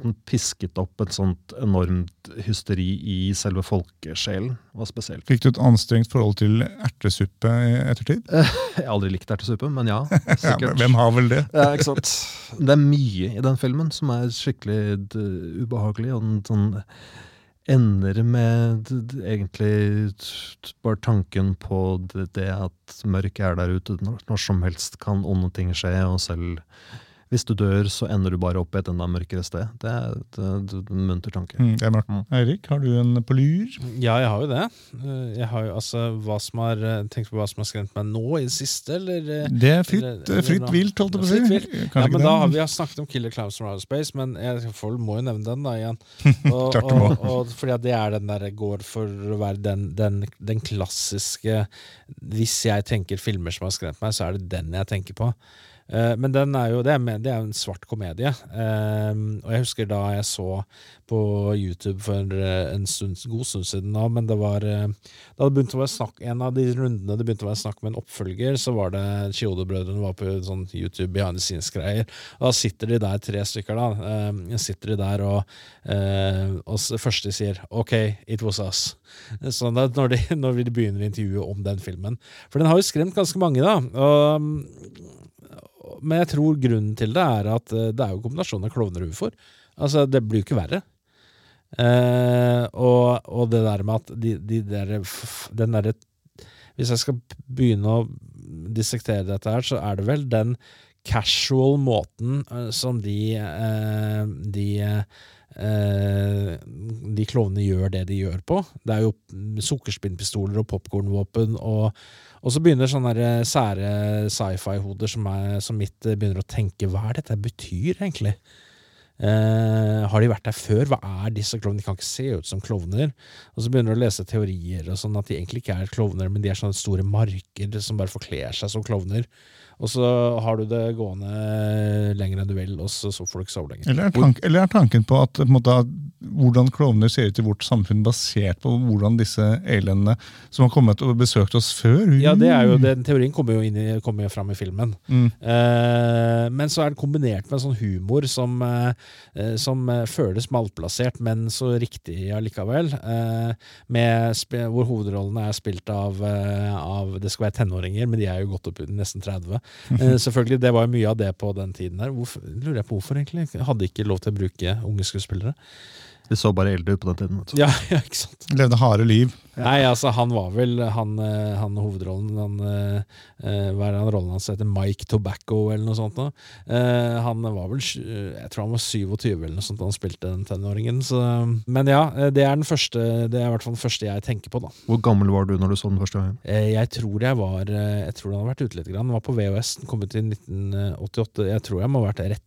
Den pisket opp et sånt enormt hysteri i selve folkesjelen. Det var spesielt. Fikk du et anstrengt forhold til ertesuppe i ettertid? Jeg har aldri likt ertesuppe, men ja, sikkert. hvem har vel det? Ja, ikke sant. Det er mye i den filmen som er skikkelig ubehagelig, og den sånn ender med egentlig bare tanken på det, det at mørket er der ute. Når, når som helst kan onde ting skje, og selv hvis du dør, så ender du bare opp i et enda mørkere sted. Det er et, et, et munter tanke. Mm, det er mørkt. Mm. Eirik, har du en på lur? Ja, jeg har jo det. Eh, Jeg har jo altså hva som har eh, Tenk på hva som har skremt meg nå i det siste, eller eh, Det er fritt, Eller- fritt eller, vilt, holdt jeg på å si. Ja, men da har vi har snakket om Killer Clowns from Outer Space, men jeg får- må jo nevne den da igjen. Og, Klart du må. og, og fordi at det er den der går for å være den, den, den klassiske Hvis jeg tenker filmer som har skremt meg, så er det den jeg tenker på. Eh, men den er jo, det er, det er en svart komedie. Eh, og jeg husker da jeg så på YouTube for eh, en stund, god stund siden nå, men det var eh, Da det begynte å være snakk En av de rundene det begynte å være snakk med en oppfølger, så var det Chiodo-brødrene var på sånn YouTube behind the scenes-greier. Da sitter de der, tre stykker, da. Eh, sitter de der og, og første sier 'OK, it was us'. Sånn at når de, når de begynner intervjuet om den filmen. For den har jo skremt ganske mange, da. Og, men jeg tror grunnen til det er at eh, det er jo kombinasjonen av klovner og ufoer. Altså, det blir jo ikke verre. Eh, og, og det der med at de, de der, den derre Hvis jeg skal begynne å dissektere dette her, så er det vel den casual måten eh, som de eh, de eh, de klovnene gjør det de gjør på. Det er jo sukkerspinnpistoler og popkornvåpen, og, og så begynner sånne der sære sci-fi-hoder som, som mitt eh, begynner å tenke hva er dette betyr egentlig? Eh, har de vært der før? Hva er disse klovnene? De kan ikke se ut som klovner. Og så begynner du å lese teorier og sånn at de egentlig ikke er klovner, men de er sånne store marker som bare forkler seg som klovner. Og så har du det gående lenger enn du vil, og så, får du ikke sove lenger. Eller er, eller er tanken på at, på måte, hvordan klovner ser ut i vårt samfunn, basert på hvordan disse elendene som har kommet og besøkt oss før Ja, det er jo, Den teorien kommer jo, inn i, kommer jo fram i filmen. Mm. Eh, men så er den kombinert med sånn humor som, eh, som eh, føles malplassert, men så riktig allikevel. Eh, med hvor hovedrollene er spilt av, eh, av Det skal være tenåringer, men de er jo godt opp i nesten 30. Eh, selvfølgelig, Det var jo mye av det på den tiden der. Hvorfor, lurer jeg på hvorfor, egentlig? Hadde ikke lov til å bruke unge skuespillere. De så bare eldre ut på den tiden. Ja, ja ikke sant? Levde harde liv. Nei, altså han var vel Han, eh, han hovedrollen han, eh, eh, Hva er det han rollen hans heter? Mike Tobacco eller noe sånt? Eh, han var vel Jeg tror han var 27 eller noe sånt da han spilte den tenåringen. Så, men ja, det er den første Det er i hvert fall den første jeg tenker på. da Hvor gammel var du når du så den første gangen? Jeg tror jeg var Jeg tror den har vært ute litt. Grann. Den var på VHS. Den kom ut i 1988. Jeg tror jeg må ha vært rett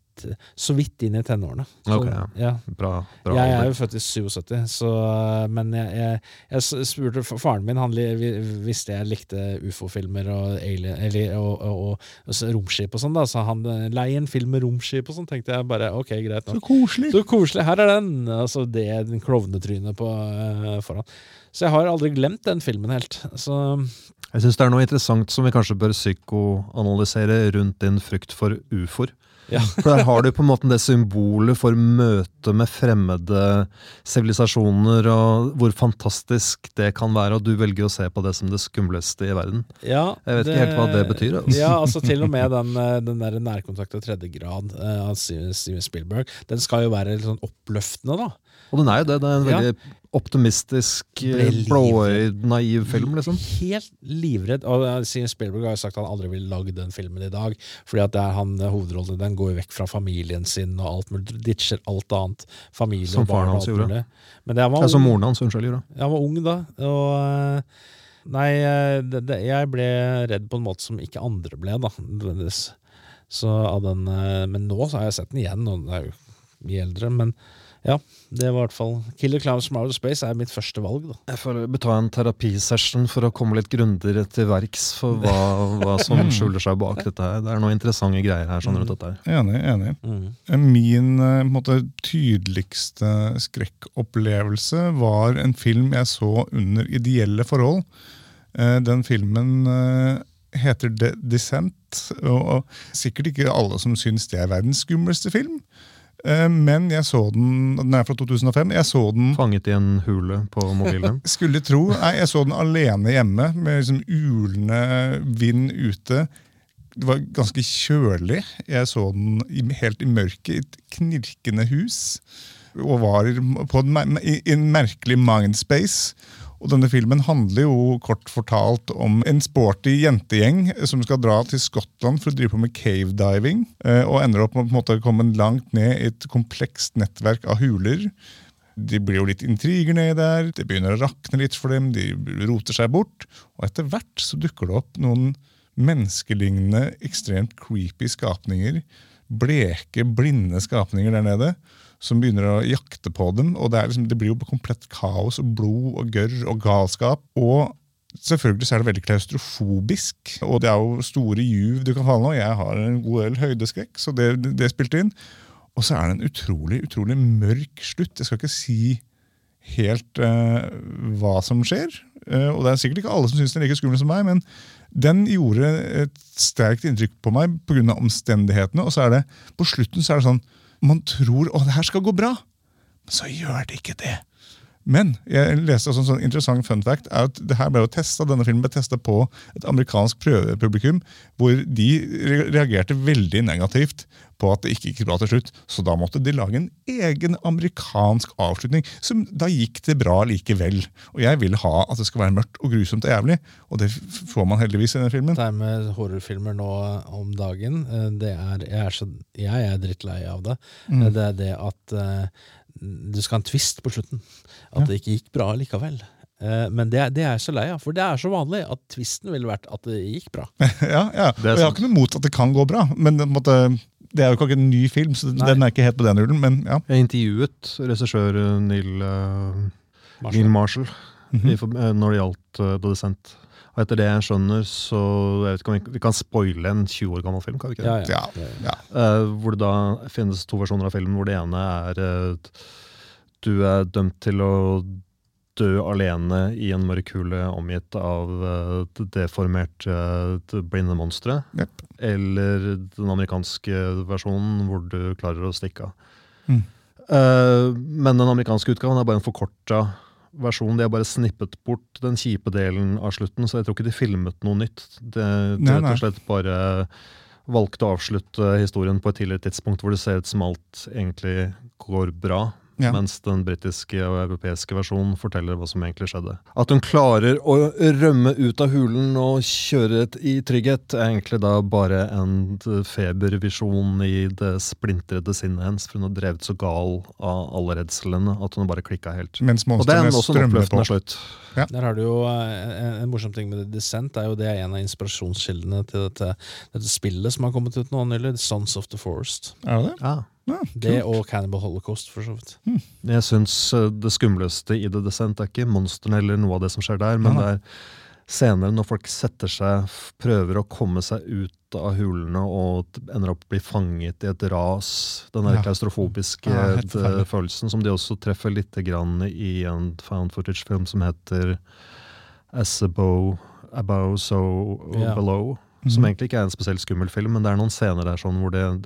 så vidt inn i tenårene. Så, okay, ja. ja. Bra, bra Jeg er jo født i 77, så, men jeg, jeg, jeg spurte faren min Han visste jeg likte ufo-filmer og, og, og, og, og romskip og sånn. da Så han lei en film med romskip og sånn, tenkte jeg bare ok, greit Så koselig. Så koselig, her er den! Altså det den klovnetrynet på uh, foran. Så jeg har aldri glemt den filmen helt. Så Jeg syns det er noe interessant som vi kanskje bør psykoanalysere rundt din frykt for ufoer. Ja. For der har du på en måte det symbolet for møte med fremmede sivilisasjoner, og hvor fantastisk det kan være, og du velger å se på det som det skumleste i verden. ja Jeg vet ikke helt hva det betyr, altså. Ja, altså til og med den, eh, den der nærkontakt av tredje grad eh, av Steven Spielberg, den skal jo være litt sånn oppløftende, da. Og den er jo det. Det er en Ja. veldig optimistisk, Ble blåøyd, naiv film, liksom. Helt livredd. Og eh, Spielberg har jo sagt at han aldri ville lagd den filmen i dag. Fordi at det er han eh, hovedrollen Den går jo vekk fra familien sin og alt mulig. Ditcher alt annet. Familie Som og barn faren og hans alt gjorde. mulig. Men det, var Ja, som moren hans, unnskyld, gjorde. han var ung da. Og eh, Nei, det, det, jeg ble redd på en måte som ikke andre ble, da. nødvendigvis. Så av den Men nå så har jeg sett den igjen, og den er jo mye eldre. Men ja, det var i hvert fall Killer Clowns from Outer Space er mitt første valg, da. Jeg får ta en terapisession for å komme litt grundigere til verks for hva, hva som skjuler seg bak dette her. Det er noen interessante greier her sånn rundt dette her. Enig. enig. Mm. Min eh, en måte, tydeligste skrekkopplevelse var en film jeg så under ideelle forhold. Eh, Den filmen eh, heter The Descent, og og sikkert ikke alle som syns det er verdens skumleste film. Eh, Men jeg så den Den er fra 2005. Jeg så den Fanget i en hule på mobilen. skulle tro Nei, jeg så den alene hjemme, med liksom ulende vind ute. Det var ganske kjølig. Jeg så den helt i mørket, i et knirkende hus. Og var på en, i i en merkelig mindspace. Og denne filmen handler jo kort fortalt om en sporty jentegjeng som skal dra til Skottland for å drive på med cavediving, eh, og ender opp med å på en måte komme langt ned i et komplekst nettverk av huler. De blir jo litt intriger nedi der, det begynner å rakne litt for dem, de roter seg bort. Og etter hvert så dukker det opp noen menneskelignende, ekstremt creepy skapninger. Bleke, blinde skapninger der nede. Som begynner å jakte på dem. og Det, liksom, det blir jo komplett kaos og blod og gørr og galskap. Og selvfølgelig så er det veldig klaustrofobisk. Og det er jo store juv du kan falle nå. Jeg har en god del høydeskrekk, så det, det spilte inn. Og så er det en utrolig, utrolig mørk slutt. Jeg skal ikke si helt uh, hva som skjer. Uh, og det er sikkert ikke alle som syns den er like skummel som meg, men den gjorde et sterkt inntrykk på meg pga. omstendighetene. Og så er det, på slutten så er det sånn Man tror å, det her skal gå bra, men så gjør det ikke det. Men jeg leste også en sånn interessant fun fact er at det her ble jo testet, denne filmen ble testa på et amerikansk prøvepublikum, hvor de reagerte veldig negativt på at det ikke gikk bra til slutt. Så da måtte de lage en egen amerikansk avslutning. som Da gikk det bra likevel. Og jeg vil ha at det skal være mørkt og grusomt og jævlig, og det får man heldigvis i denne filmen. Det her med horrorfilmer nå om dagen, eh, det er, jeg, er så, jeg er drittlei av det. Mm. Det er det at eh, du skal ha en twist på slutten. At det ikke gikk bra likevel. Eh, Men det, er- det er jeg så lei av, for det er så vanlig at twisten ville vært at det gikk bra. ja, ja. Og jeg har ikke noe mot at det kan gå bra, men det, måtte, Det er jo ikke en ny film, så Nei. den er ikke helt på den rullen, men ja. Jeg intervjuet regissør eh, Neil, Marshall, Neil Marshall mm -hmm. eh, når det gjaldt uh, The Descent. Og etter det jeg skjønner, så jeg vet ikke om vi, vi kan spoile en 20 år gammel film. kan vi ikke det? Ja, ja. Ja, ja. Eh, hvor det da finnes to versjoner av filmen, hvor det ene er uh, du er dømt til å dø alene i en mørk hule omgitt av uh, deformerte uh, blinde monstre. Yep. Eller den amerikanske versjonen hvor du klarer å stikke av. Mm. Eh, men den amerikanske utgaven er bare en forkorta versjon. De har bare snippet bort den kjipe delen av slutten, så jeg tror ikke de filmet noe nytt. Det, de Nei, rett og slett bare valgte å avslutte historien på et tidligere tidspunkt hvor det ser ut som alt egentlig går bra. Ja. Mens den britiske og europeiske versjonen forteller hva som egentlig skjedde. At hun klarer å rømme ut av hulen og kjøre i trygghet, er egentlig da bare en febervisjon i det splintrede sinnet hennes. For hun har drevet så gal av alle redslene at hun har bare klikka helt. Mens monstrene strømmer på. slutt. Der har du jo eh, en, en morsom ting med Descent. er jo Det er en av inspirasjonskildene til dette, dette spillet som har kommet ut nå nylig. Sons of the Forest. Er det det? Ja. Det og Cannibal Holocaust, for så vidt. Jeg syns eh, det skumleste i The Descent er ikke monstrene eller noe av det som skjer der, men Ja. det er senere når folk setter seg, prøver å komme seg ut av hulene og ender opp å bli fanget i et ras. Den der Ja. klaustrofobiske Ja, eh, følelsen som de også treffer litt grann i en found footage-film som heter As above, above so yeah. below. Som Som egentlig ikke er en spesielt skummel film, men det er noen scener der sånn hvor det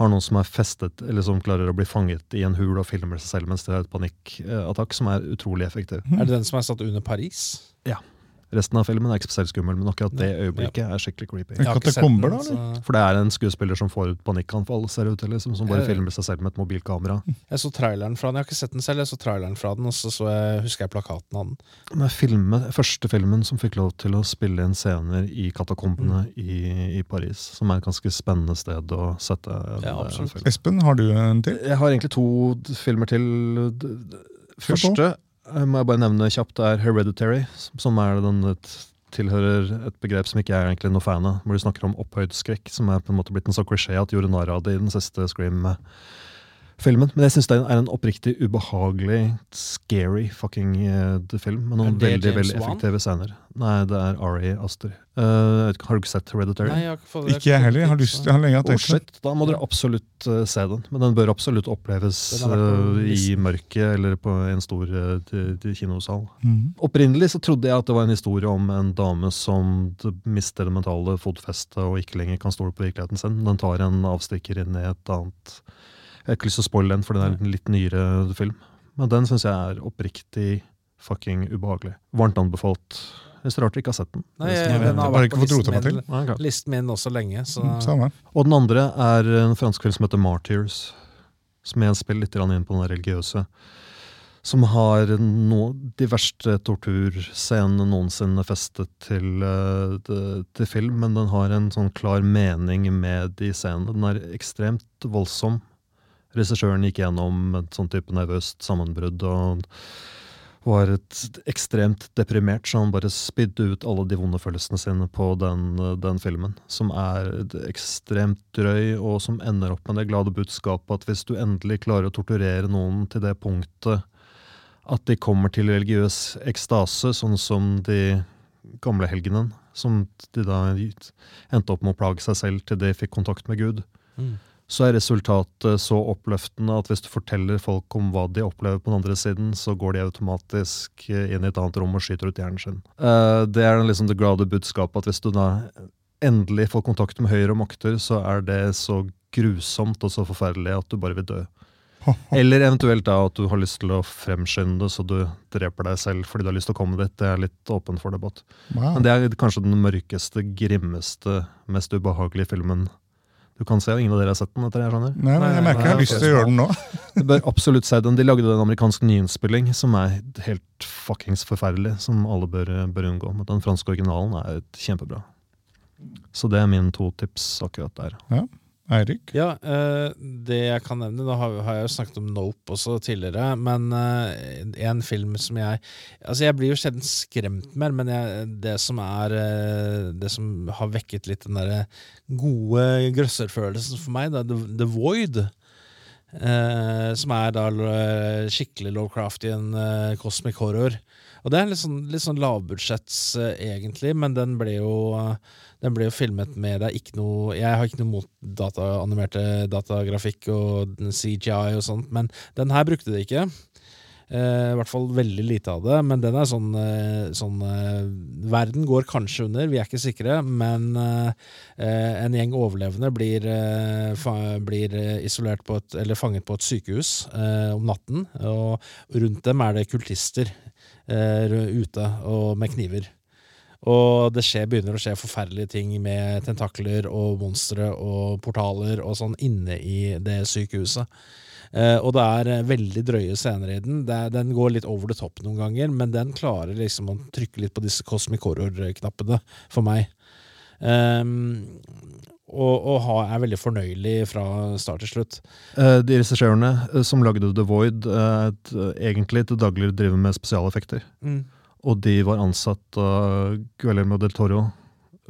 har noen som er festet, eller som klarer å bli fanget i en hul og filmer seg selv mens de har et panikkattakk, som er utrolig effektiv. Er det den som er satt under Paris? Resten av filmen er ikke spesielt skummel, men akkurat det øyeblikket er skikkelig creepy. Ja. det har Katakomber, da, eller? For det er en skuespiller som får ut panikkanfall, ser det ut til, liksom, som bare filmer seg selv med et mobilkamera. Jeg så traileren fra den. Jeg har ikke sett den selv, jeg så traileren fra den, og så, så jeg, husker jeg plakaten av den. Men filmen, første filmen som fikk lov til å spille inn scener i katakombene i, i Paris, som er et ganske spennende sted å sette en, Ja, en film. Espen, har du en til? Jeg har egentlig to filmer til. Første eh, må jeg bare nevne kjapt er Hereditary, som- er den et, tilhører et begrep som ikke jeg er egentlig noe fan av. Hvor de snakker om opphøyd skrekk, som er på en måte blitt en så klisjé at gjorde narr av det i den siste Scream-filmen. Men jeg syns det er en oppriktig ubehagelig, scary fucking uh, film. Med noen veldig James veldig Wan? effektive scener. Nei, det er Ari Aster. Eh, jeg ikke, har du ikke sett Hereditary? Nei, jeg har ikke fått Ikke jeg heller. Jeg har, lyst, jeg har lenge Oh, tenkt shit, Da må dere absolutt uh, se den. Men den bør absolutt oppleves i mørket eller på en stor kinosal. Mhm. Opprinnelig så trodde jeg at det var en historie om en dame som mister det mentale fotfestet og ikke lenger kan stole på virkeligheten sin. Den tar en avstikker inn i et annet Jeg har ikke lyst til å spoile den, for den er en litt nyere film. Men den syns jeg er oppriktig fucking ubehagelig. Varmt anbefalt. Det er rart du ikke har sett den. Nei, jeg, den har vært på listen min, Nei, ok. listen min også lenge, så Mm, Samme. Og den andre er en fransk film som heter Martyrs. Som igjen spiller litt inn på den religiøse. Som har no, de verste torturscenene noensinne festet til, eh, til film. Men den har en sånn klar mening med de scenene. Den er ekstremt voldsom. Regissøren gikk gjennom et sånn type nervøst sammenbrudd og var et ekstremt deprimert, så han bare spydde ut alle de vonde følelsene sine på den, den filmen. Som er ekstremt drøy, og som ender opp med det glade budskapet at hvis du endelig klarer å torturere noen til det punktet at de kommer til religiøs ekstase, sånn som de gamle helgenen, som de da endte opp med å plage seg selv til de fikk kontakt med Gud, Mm. Så er resultatet så oppløftende at hvis du forteller folk om hva de opplever på den andre siden, så går de automatisk inn i et annet rom og skyter ut hjernen sin. Eh, Det er liksom det glade budskapet at hvis du da endelig får kontakt med høyere makter, så er det så grusomt og så forferdelig at du bare vil dø. Eller eventuelt da at du har lyst til å fremskynde det, så du dreper deg selv fordi du har lyst til å komme dit. Det er litt åpen for debatt. Wow. Men det er kanskje den mørkeste, grimmeste, mest ubehagelige filmen du kan se. Ingen av dere har sett den? etter det jeg skjønner. Nei, men jeg merker jeg har lyst til å gjøre den nå. Du bør absolutt se den. De lagde en amerikansk nyinnspilling som er helt fuckings forferdelig, som alle bør, bør unngå. Men den franske originalen er kjempebra. Så det er mine to tips akkurat der. Jeg Eirik? Ja, eh, det jeg kan nevne Nå har, jeg jo snakket om Nope også tidligere, men eh, en film som jeg Altså, jeg blir jo sjelden skremt mer, men jeg, det som er eh, Det som har vekket litt den derre gode grøsserfølelsen for meg, da, The, The Void. Som er da skikkelig Lovecraftian en cosmic horror. Og det er litt sånn, litt sånn lavbudsjetts, uh, egentlig, men den ble jo uh, den ble jo filmet med det er ikke noe Jeg har ikke noe mot data, animerte datagrafikk og CGI og sånt, men den her brukte de ikke. Eh, I hvert fall veldig lite av det, men den er sånn, sånn Verden går kanskje under, vi er ikke sikre, men en gjeng overlevende blir, blir isolert på et, eller fanget på et sykehus eh, om natten, og rundt dem er det kultister ute og med kniver. Og det skjer, begynner å skje forferdelige ting med tentakler og monstre og portaler og sånn inne i det sykehuset. Eh, og det er eh, veldig drøye scener i den. Det den går litt over the top noen ganger, men den klarer liksom å trykke litt på disse cosmic horror-knappene for meg. Ehm, og, og ha, er veldig fornøyelig fra start til slutt. Eh, De regissørene eh, som lagde The Void, eh, et, egentlig til daglig driver med spesialeffekter. Og de var ansatt av Guillermo del Toro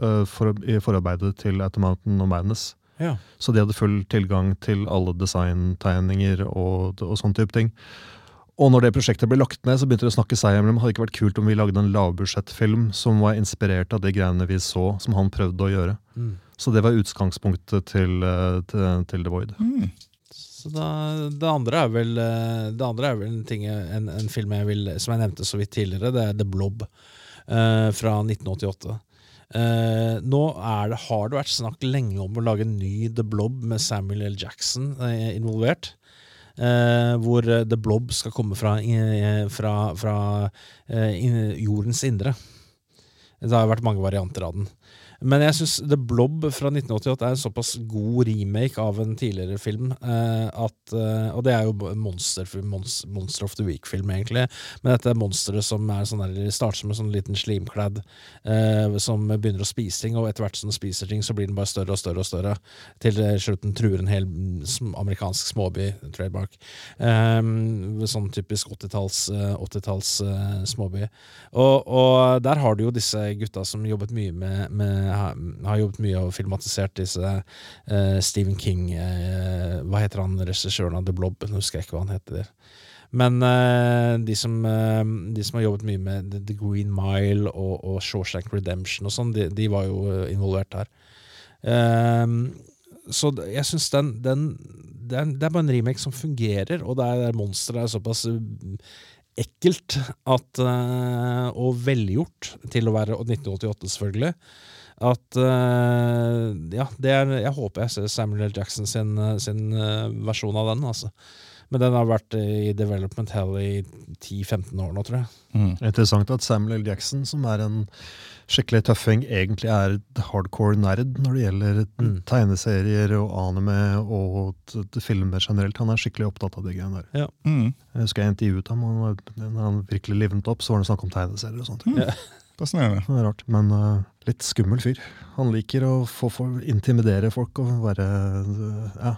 eh, for, i forarbeidet til At the Mountain og Madness. Ja. Så de hadde full tilgang til alle designtegninger og, og sånne type ting. Og når det prosjektet ble lagt ned, så begynte de å snakke seg imellom. Hadde ikke vært kult om vi lagde en lavbudsjettfilm som var inspirert av de greiene vi så, som han prøvde å gjøre. Mm. Så det var utgangspunktet til, eh, til, til The Void. Mm. Så da, det andre er vel eh, Det andre er vel en, ting, en, en film jeg vil, som jeg nevnte så vidt tidligere. Det er The Blob eh, fra 1988. Eh, nå det, har det vært snakk lenge om å lage en ny The Blob med Samuel L. Jackson eh, involvert. Eh, hvor eh, The Blob skal komme fra, eh, fra, fra eh, jordens indre. Det har vært mange varianter av den. Men jeg syns The Blob fra 1988 er en såpass god remake av en tidligere film eh, at eh, Og det er jo Monster, Monster, of the Week-film, egentlig. Men dette er monsteret som er sånn der, starter som en sånn liten slimkladd eh, som begynner å spise ting, og etter hvert som den spiser ting, så blir den bare større og større og større. Til slutt den truer en hel amerikansk småby, trademark. Sånn typisk 80-talls eh, 80-talls, eh, småby. Og, og der har du jo disse gutta som jobbet mye med, med har, har jobbet mye og filmatisert disse uh, Stephen King uh, Hva heter han regissøren av The Blob? Nå husker jeg ikke hva han heter. Men uh, de, som, de som har jobbet mye med The, Green Mile og, og Shawshank Redemption og sånn, de, de var jo involvert her. Ehm, så jeg syns den, den det, er, det er bare en remake som fungerer, og det er, monsteret er såpass ekkelt at, og velgjort til å være 1988, selvfølgelig. At uh, Ja, det er, jeg håper jeg ser Samuel L. Jackson sin, eh, sin uh, versjon av den. altså. Men den har vært i development hell i 10-15 år nå, tror jeg. Mm. Interessant at Samuel L. Jackson, som er en skikkelig tøffing, egentlig er hardcore nerd når det gjelder Mm. tegneserier og anime og t- t- filmer generelt. Han er skikkelig opptatt av de greiene der. Mm. Jeg husker jeg intervjuet ham, og når han virkelig livnet opp, så var det snakk om tegneserier og sånt. Mm. Fascinerende. Det er rart, men uh, litt skummel fyr. Han liker å få, få intimidere folk og være ja,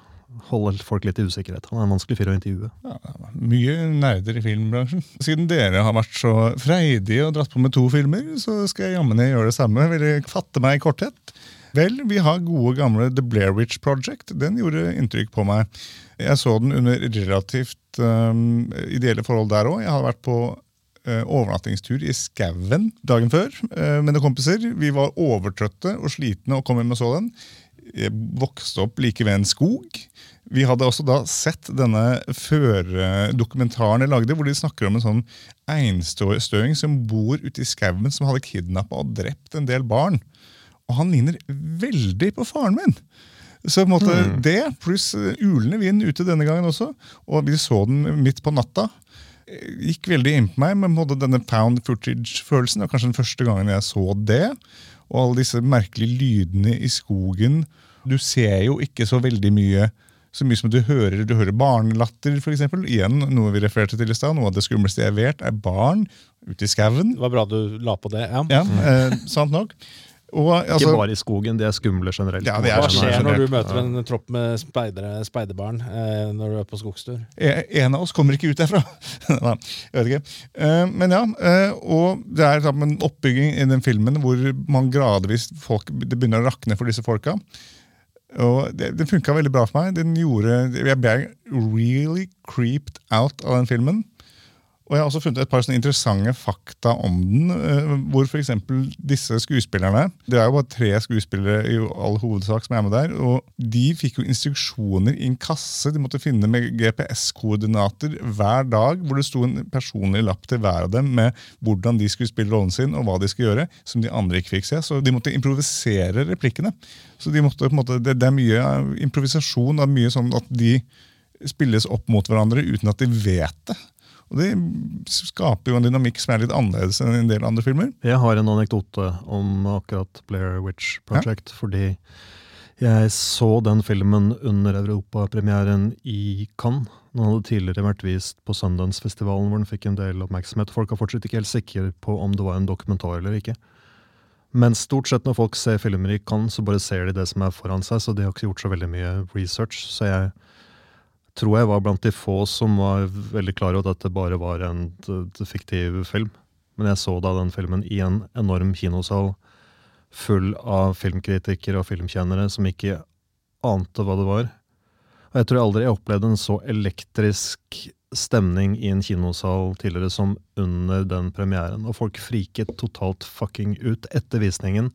holde folk litt i usikkerhet. Han er en vanskelig fyr å intervjue. Ja, mye nerder i filmbransjen. Siden dere har vært så freidige og dratt på med to filmer, så skal jeg jammen gjøre det samme. Vil dere fatte meg i korthet? Vel, vi har gode gamle The Blair Witch Project. Den gjorde inntrykk på meg. Jeg så den under relativt um, ideelle forhold der òg. Jeg har vært på overnattingstur i skauen dagen før eh, med noen kompiser. Vi var overtrøtte og slitne og kom hjem og så den. Jeg vokste opp like ved en skog. Vi hadde også da sett denne førdokumentaren de lagde, hvor de snakker om en sånn einstøing som bor ute i skauen, som hadde kidnappa og drept en del barn. Og han ligner veldig på faren min. Så på en måte det, pluss eh, ulende vind ute denne gangen også, og vi så den midt på natta, eh, gikk veldig inn på meg med både denne pound footage-følelsen. Det var kanskje den første gangen jeg så det. Og alle disse merkelige lydene i skogen. Du ser jo ikke så veldig mye så mye som du hører du hører barnelatter, f.eks. Igjen noe vi refererte til i stad. Noe av det skumleste jeg vet, er barn ute i skauen. Det var bra du la på det. ja. Ja, eh, sant nok. Og, altså, Ikke bare i skogen, de er skumle generelt. Ja, er Hva skjer skjer når du møter en tropp med speidere, speiderbarn eh, når du er på skogstur? E- En av oss kommer ikke ut derfra. Nei, jeg vet ikke. Eh, Men ja, eh, og det er en oppbygging i den filmen hvor man gradvis folk, det begynner å rakne for disse folka. Og det, det funka veldig bra for meg. Den gjorde, Jeg ble really creeped out av den filmen. Og jeg har også funnet et par sånne interessante fakta om den. eh, Hvor f.eks. disse skuespillerne Det er jo bare tre skuespillere i all hovedsak som er med der. Og de fikk jo instruksjoner i en kasse de måtte finne med GPS-koordinater hver dag. Hvor det sto en personlig lapp til hver av dem med hvordan de skulle spille rollen sin og hva de skulle gjøre. Som de andre ikke fikk se. Så de måtte improvisere replikkene. Så de måtte på en måte, det, er mye eh, improvisasjon. Det er mye sånn at de spilles opp mot hverandre uten at de vet det. Og Det skaper jo en dynamikk som er litt annerledes enn en del andre filmer. Jeg har en anekdote om akkurat Blair Witch Project, fordi jeg så den filmen under europapremieren i Cannes. Den hadde tidligere vært vist på Sundance-festivalen, hvor den fikk en del oppmerksomhet. Folk er fortsatt ikke helt sikre på om det var en dokumentar eller ikke. Men stort sett når folk ser filmer i Cannes, så bare ser de det som er foran seg, så de har ikke gjort så veldig mye research. Så jeg tror jeg var blant de få som var veldig klar over at dette bare var en fiktiv film. Men jeg så da den filmen i en enorm kinosal full av filmkritikere og filmkjennere som ikke ante hva det var. Og jeg tror aldri jeg opplevde en så elektrisk stemning i en kinosal tidligere som under den premieren. Og folk friket totalt fucking ut etter visningen.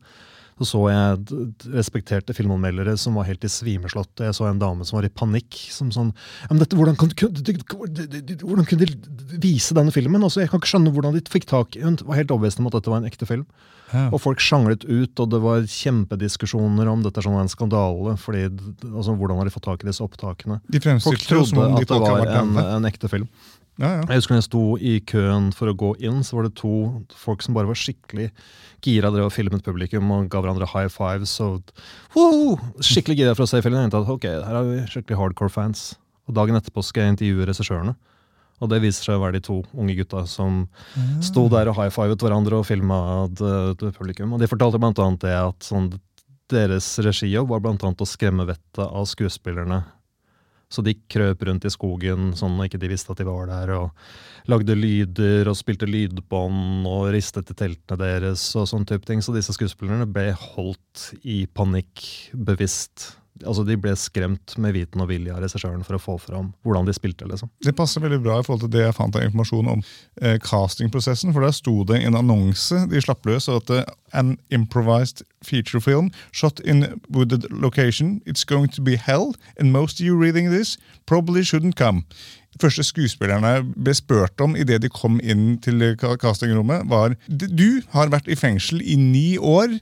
Så så jeg respekterte filmanmeldere som var helt i svimeslått. Jeg så en dame som var i panikk. som sånn, ja, men dette, hvordan, kan, hvordan kunne de vise denne filmen? Altså, jeg kan ikke skjønne hvordan de fikk tak i Hun var helt overbevist om at dette var en ekte film. Og folk sjanglet ut, og det var kjempediskusjoner om dette er sånn en skandale. fordi, altså, Hvordan har de fått tak i disse opptakene? De Folk trodde at det var var en, en ekte film. Ja, ja. Jeg husker når jeg sto i køen for å gå inn, så var det to folk som bare var skikkelig gira, drev og filmet publikum og ga hverandre high fives. og Woo! Skikkelig gira for å se filmen. Jeg tenkte at ok, her er vi skikkelig hardcore fans. Og Dagen etterpå skal jeg intervjue regissørene. Og det viser seg å være de to unge gutta som sto der og high-fivet hverandre og filma publikum. Og de fortalte blant annet det at sånn, deres regijobb var blant annet å skremme vettet av skuespillerne. Så de krøp rundt i skogen sånn når ikke de visste at de var der, og lagde lyder og spilte lydbånd og ristet i teltene deres og sånn type ting. Så disse skuespillerne ble holdt i panikk bevisst. Altså De ble skremt med viten og vilje av regissøren for å få fram hvordan de spilte. liksom. Det passer veldig bra i forhold til det jeg fant av informasjon om eh, castingprosessen. For der sto det en annonse de slapp løs at eh, an improvised feature film shot in wooded location. It's going to be hell, and most of you reading this probably shouldn't come. Første skuespillerne ble spurt om idet de kom inn til castingrommet, var Du har vært i fengsel i ni år.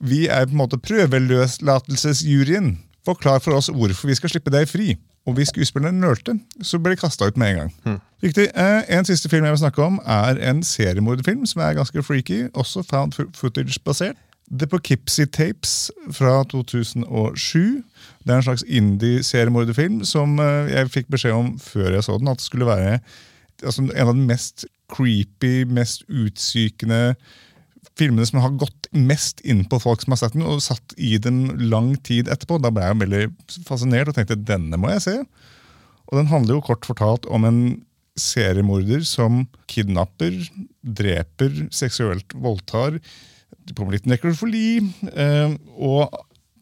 Vi er på en måte prøveløslatelsesjuryen. Forklar for oss hvorfor vi skal slippe deg fri. Og hvis skuespilleren nølte, så ble de kasta ut med en gang. Riktig. Eh, en siste film jeg vil snakke om, er en seriemorderfilm som er ganske freaky. Også found footage-basert. The Poughkeepsie Tapes fra 2007. Det er en slags indie-seriemorderfilm som eh, jeg fikk beskjed om før jeg så den, at det skulle være altså, en av de mest creepy, mest utsykende filmene som har gått mest inn på folk som har sett den, og satt i den lang tid etterpå. Da ble jeg veldig fascinert og tenkte denne må jeg se. Og den handler jo kort fortalt om en seriemorder som kidnapper, dreper, seksuelt voldtar. Det kommer litt nekrofili. Eh, og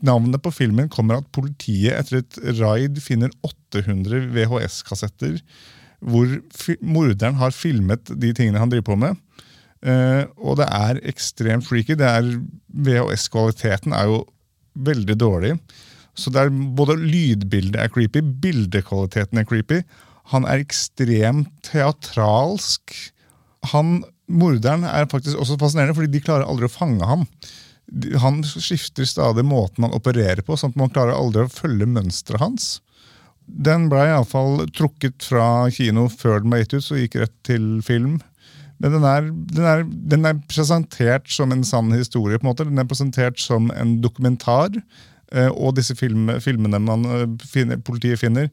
navnet på filmen kommer at politiet etter et raid finner 800 VHS-kassetter hvor morderen har filmet de tingene han driver på med. Eh, og det er ekstremt freaky. VHS-kvaliteten er jo veldig dårlig. Så det er både lydbildet er creepy, bildekvaliteten er creepy. Han er ekstremt teatralsk. Han, Morderen er faktisk også fascinerende, fordi de klarer aldri å fange ham. Han skifter stadig måten han opererer på, sånn at man klarer aldri å følge mønsteret hans. Den ble iallfall trukket fra kino før den ble gitt ut, så gikk rett til film. Men den er, den, er, den er presentert som en sann historie. på en måte. Den er presentert som en dokumentar. eh, Og disse film, filmene man eh, finner, politiet finner,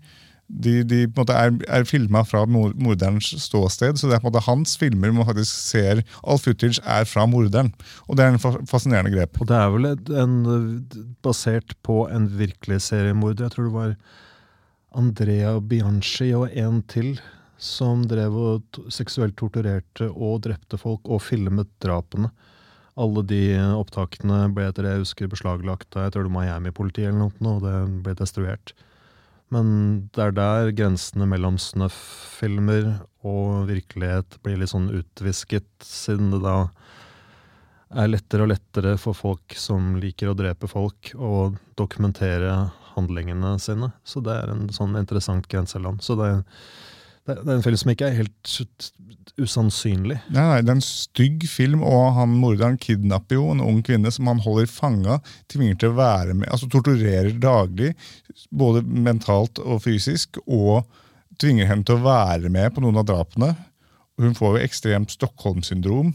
de, de er, er filma fra morderens ståsted, så det er på en måte hans filmer man faktisk ser all footage er fra morderen. Og det er en fascinerende grep. Og det er vel en, basert på en virkelig seriemorder. Jeg tror det var Andrea Bianchi og en til som drev og seksuelt torturerte og drepte folk og filmet drapene. Alle de opptakene ble etter det jeg husker beslaglagt av jeg tror det var Miami-politiet eller noe, og det ble destruert. Men det er der grensene mellom snøff-filmer og virkelighet blir litt sånn utvisket, siden det da er lettere og lettere for folk som liker å drepe folk, å dokumentere handlingene sine. Så det er en sånn interessant grenseland. Så det, det, det er en film som ikke er helt usannsynlig. Nei, nei, Det er en stygg film, og han morderen kidnapper jo en ung kvinne som han holder fanga, tvinger til å være med, altså torturerer daglig, både mentalt og fysisk, og tvinger henne til å være med på noen av drapene. Hun får jo ekstremt Stockholm-syndrom.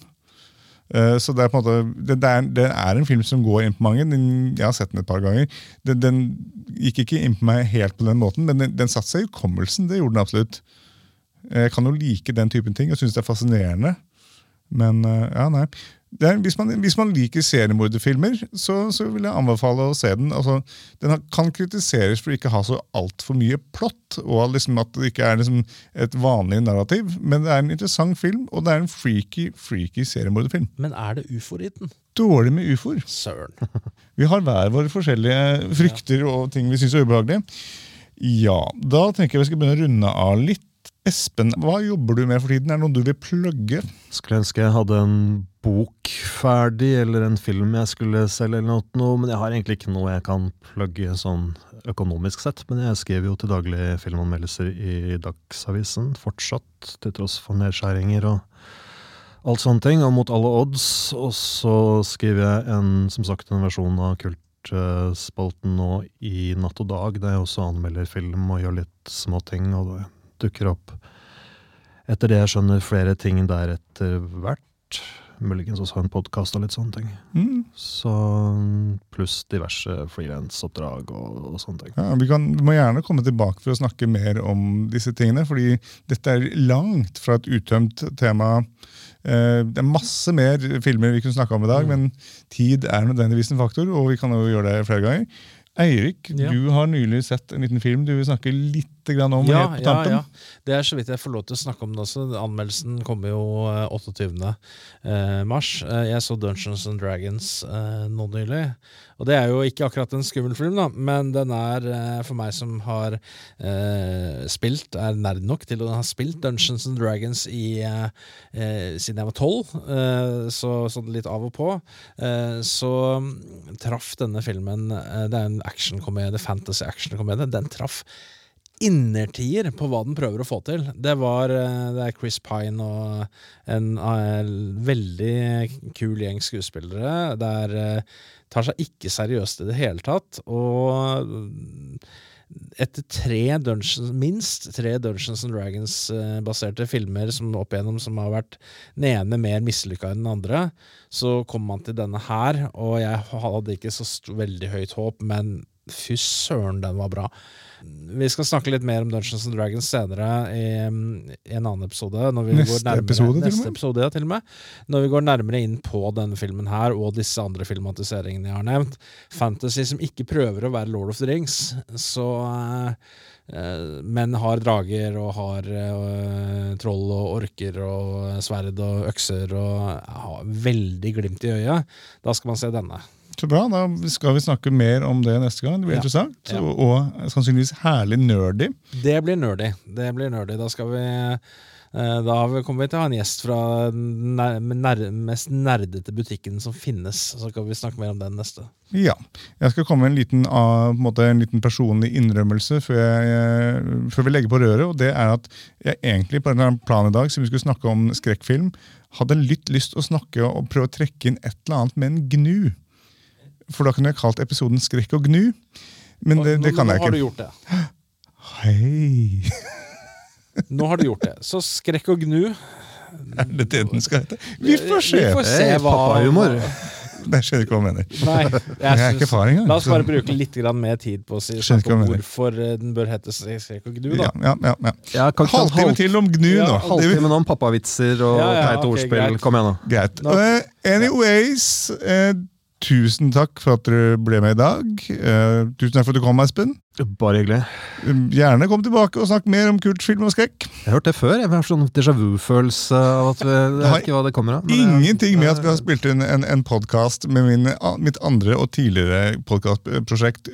Eh, Så det er på en måte, det, er, det er en film som går inn på mange. Den, jeg har sett den et par ganger. Den, den gikk ikke inn på meg helt på den måten, men den, den satte seg i hukommelsen. Det gjorde den absolutt. Jeg kan jo like den typen ting og synes det er fascinerende. Men eh, ja, nei. Er, hvis, man, hvis man liker seriemorderfilmer, så, så vil jeg anbefale å se den. Altså, den kan kritiseres for ikke å ha så altfor mye plott, og liksom at det ikke er liksom et vanlig narrativ. Men det er en interessant film, og det er en freaky freaky seriemorderfilm. Men er det ufoer i den? Dårlig med ufoer. Søren. Vi har hver våre forskjellige frykter og ting vi syns er ubehagelige. Ja, da tenker jeg vi skal begynne å runde av litt. Espen, hva jobber du med for tiden? Er det noe du vil plugge? Skulle ønske jeg hadde en bok ferdig, eller en film jeg skulle selge, eller noe, men jeg har egentlig ikke noe jeg kan plugge sånn økonomisk sett. Men jeg skriver jo til daglig filmanmeldelser i Dagsavisen, fortsatt, til tross for nedskjæringer og alt sånne ting, og mot alle odds. Og så skriver jeg en, som sagt, en versjon av Kultspalten nå i Natt og Dag, der jeg også anmelder film og gjør litt småting, og det dukker opp etter det jeg skjønner, flere ting der etter hvert. Muligens også en podkast og litt sånne ting. Mm. Så Pluss diverse frilansoppdrag og, og sånne ting. Ja, vi, kan, vi må gjerne komme tilbake for å snakke mer om disse tingene, fordi dette er langt fra et uttømt tema. Eh, Det er masse mer filmer vi kunne snakka om i dag, men tid er nødvendigvis en faktor, og vi kan jo gjøre det flere ganger. Eirik, Ja. du har nylig sett en liten film du vil snakke litt grann om Ja, helt på tampen. ja. Det er så vidt jeg får lov til å snakke om det også. Anmeldelsen kommer jo eh, 28. eh, mars. Eh, Jeg så Dungeons and Dragons eh, nå nylig. Og det er jo ikke akkurat en skummel film, da, men den er eh, for meg som har eh, spilt, er nerd nok til å ha spilt Dungeons and Dragons i, eh, eh, siden jeg var tolv, eh, så sånn litt av og på, eh, så mm, traff denne filmen eh, Det er en actionkomedie, fantasy actionkomedie. Den traff innertier på hva den prøver å få til. Det var eh, det er Chris Pine og en en veldig kul gjeng skuespillere. Der eh, tar seg ikke seriøst i det hele tatt. Og etter tre Dungeons, minst tre Dungeons and Dragons-baserte filmer som opp igjennom som har vært den ene mer mislykka enn den andre, så kom man til denne her, og jeg hadde ikke så veldig høyt håp, men fy søren, den var bra. Vi skal snakke litt mer om Dungeons and Dragons senere i, i en annen episode. Neste går nærmere, episode, til og neste episode, ja, til og med. Når vi går nærmere inn på denne filmen her og disse andre filmatiseringene jeg har nevnt. Fantasy som ikke prøver å være Lord of the Rings, så eh, eh, men har drager og har uh, troll og orker og sverd og økser og har veldig glimt i øyet. Da skal man se denne. Så bra, Da skal vi snakke mer om det neste gang. Det blir Ja. interessant. Ja. Og, og sannsynligvis herlig nerdy. Det blir nerdy. Det blir nerdy. Da skal vi eh, da kommer vi til å ha en gjest fra den nær, mest nerdete butikken som finnes. Så skal vi snakke mer om den neste. Ja. Jeg skal komme med en liten, ah, på en, måte, en liten personlig innrømmelse før, jeg, før vi legger på røret. og det er at Jeg egentlig på en plan i dag, siden vi skulle snakke om skrekkfilm, hadde litt lyst å snakke og prøve å trekke inn et eller annet med en gnu. For da kunne jeg kalt episoden 'Skrekk og gnu'. Men det, det jeg ikke nå har du gjort det. Hei! Nå har du gjort det. Så skrekk og gnu. Er det det den skal hete? Vi får se! Vi får se Hey, hva pappahumor. Jeg skjønner ikke hva han mener. Nei, Jeg er jeg ikke far engang. La oss bare bruke litt mer tid på å si, mener. hvorfor eh, den bør hete Skrekk og gnu. da. ja, ja, ja. Ja, kan Halvtime halv- til om gnu Ja, nå. Halvtime er Halvtimen om pappavitser og Ja, ja, teite okay, ordspill. greit. Kom igjen, nå. greit. Eh, anyways, eh, tusen takk for at dere ble med i dag. Uh, tusen takk for at du kom, Espen. Bare hyggelig. Gjerne kom tilbake og snakk mer om kult film og skrekk. Jeg har hørt det før. Jeg har sånn déjà vu-følelse av at vi, Jeg vet ikke hva det kommer av. det- Ingenting med at vi har spilt inn en, en podkast med min, mitt andre og tidligere podkastprosjekt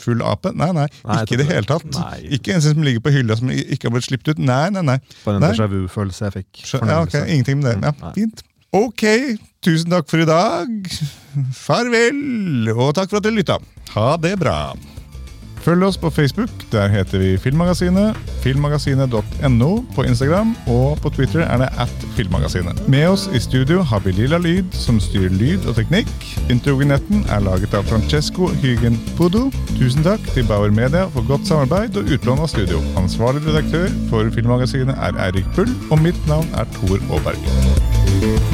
Full ape. Nei, nei, Nei, ikke i det hele tatt. Nei. Ikke en som ligger på hylla som ikke har blitt sluppet ut. Nei, nei, nei. Bare en déjà vu-følelse jeg fikk. Ja, ok, Ingenting med det. Ja, Nei. fint. Ok, tusen takk for i dag. Farvel, og takk for at dere lytta. Ha det bra. Følg oss på Facebook. Der heter vi Filmmagasinet. Filmmagasinet.no på Instagram, og på Twitter er det at Filmmagasinet. Med oss i studio har vi Lilla Lyd, som styrer lyd og teknikk. Introvinetten er laget av Francesco Hygen Pudo. Tusen takk til Bauer Media for godt samarbeid og utlån av studio. Ansvarlig redaktør for Filmmagasinet er Eirik Bull, og mitt navn er Tor Aaberg.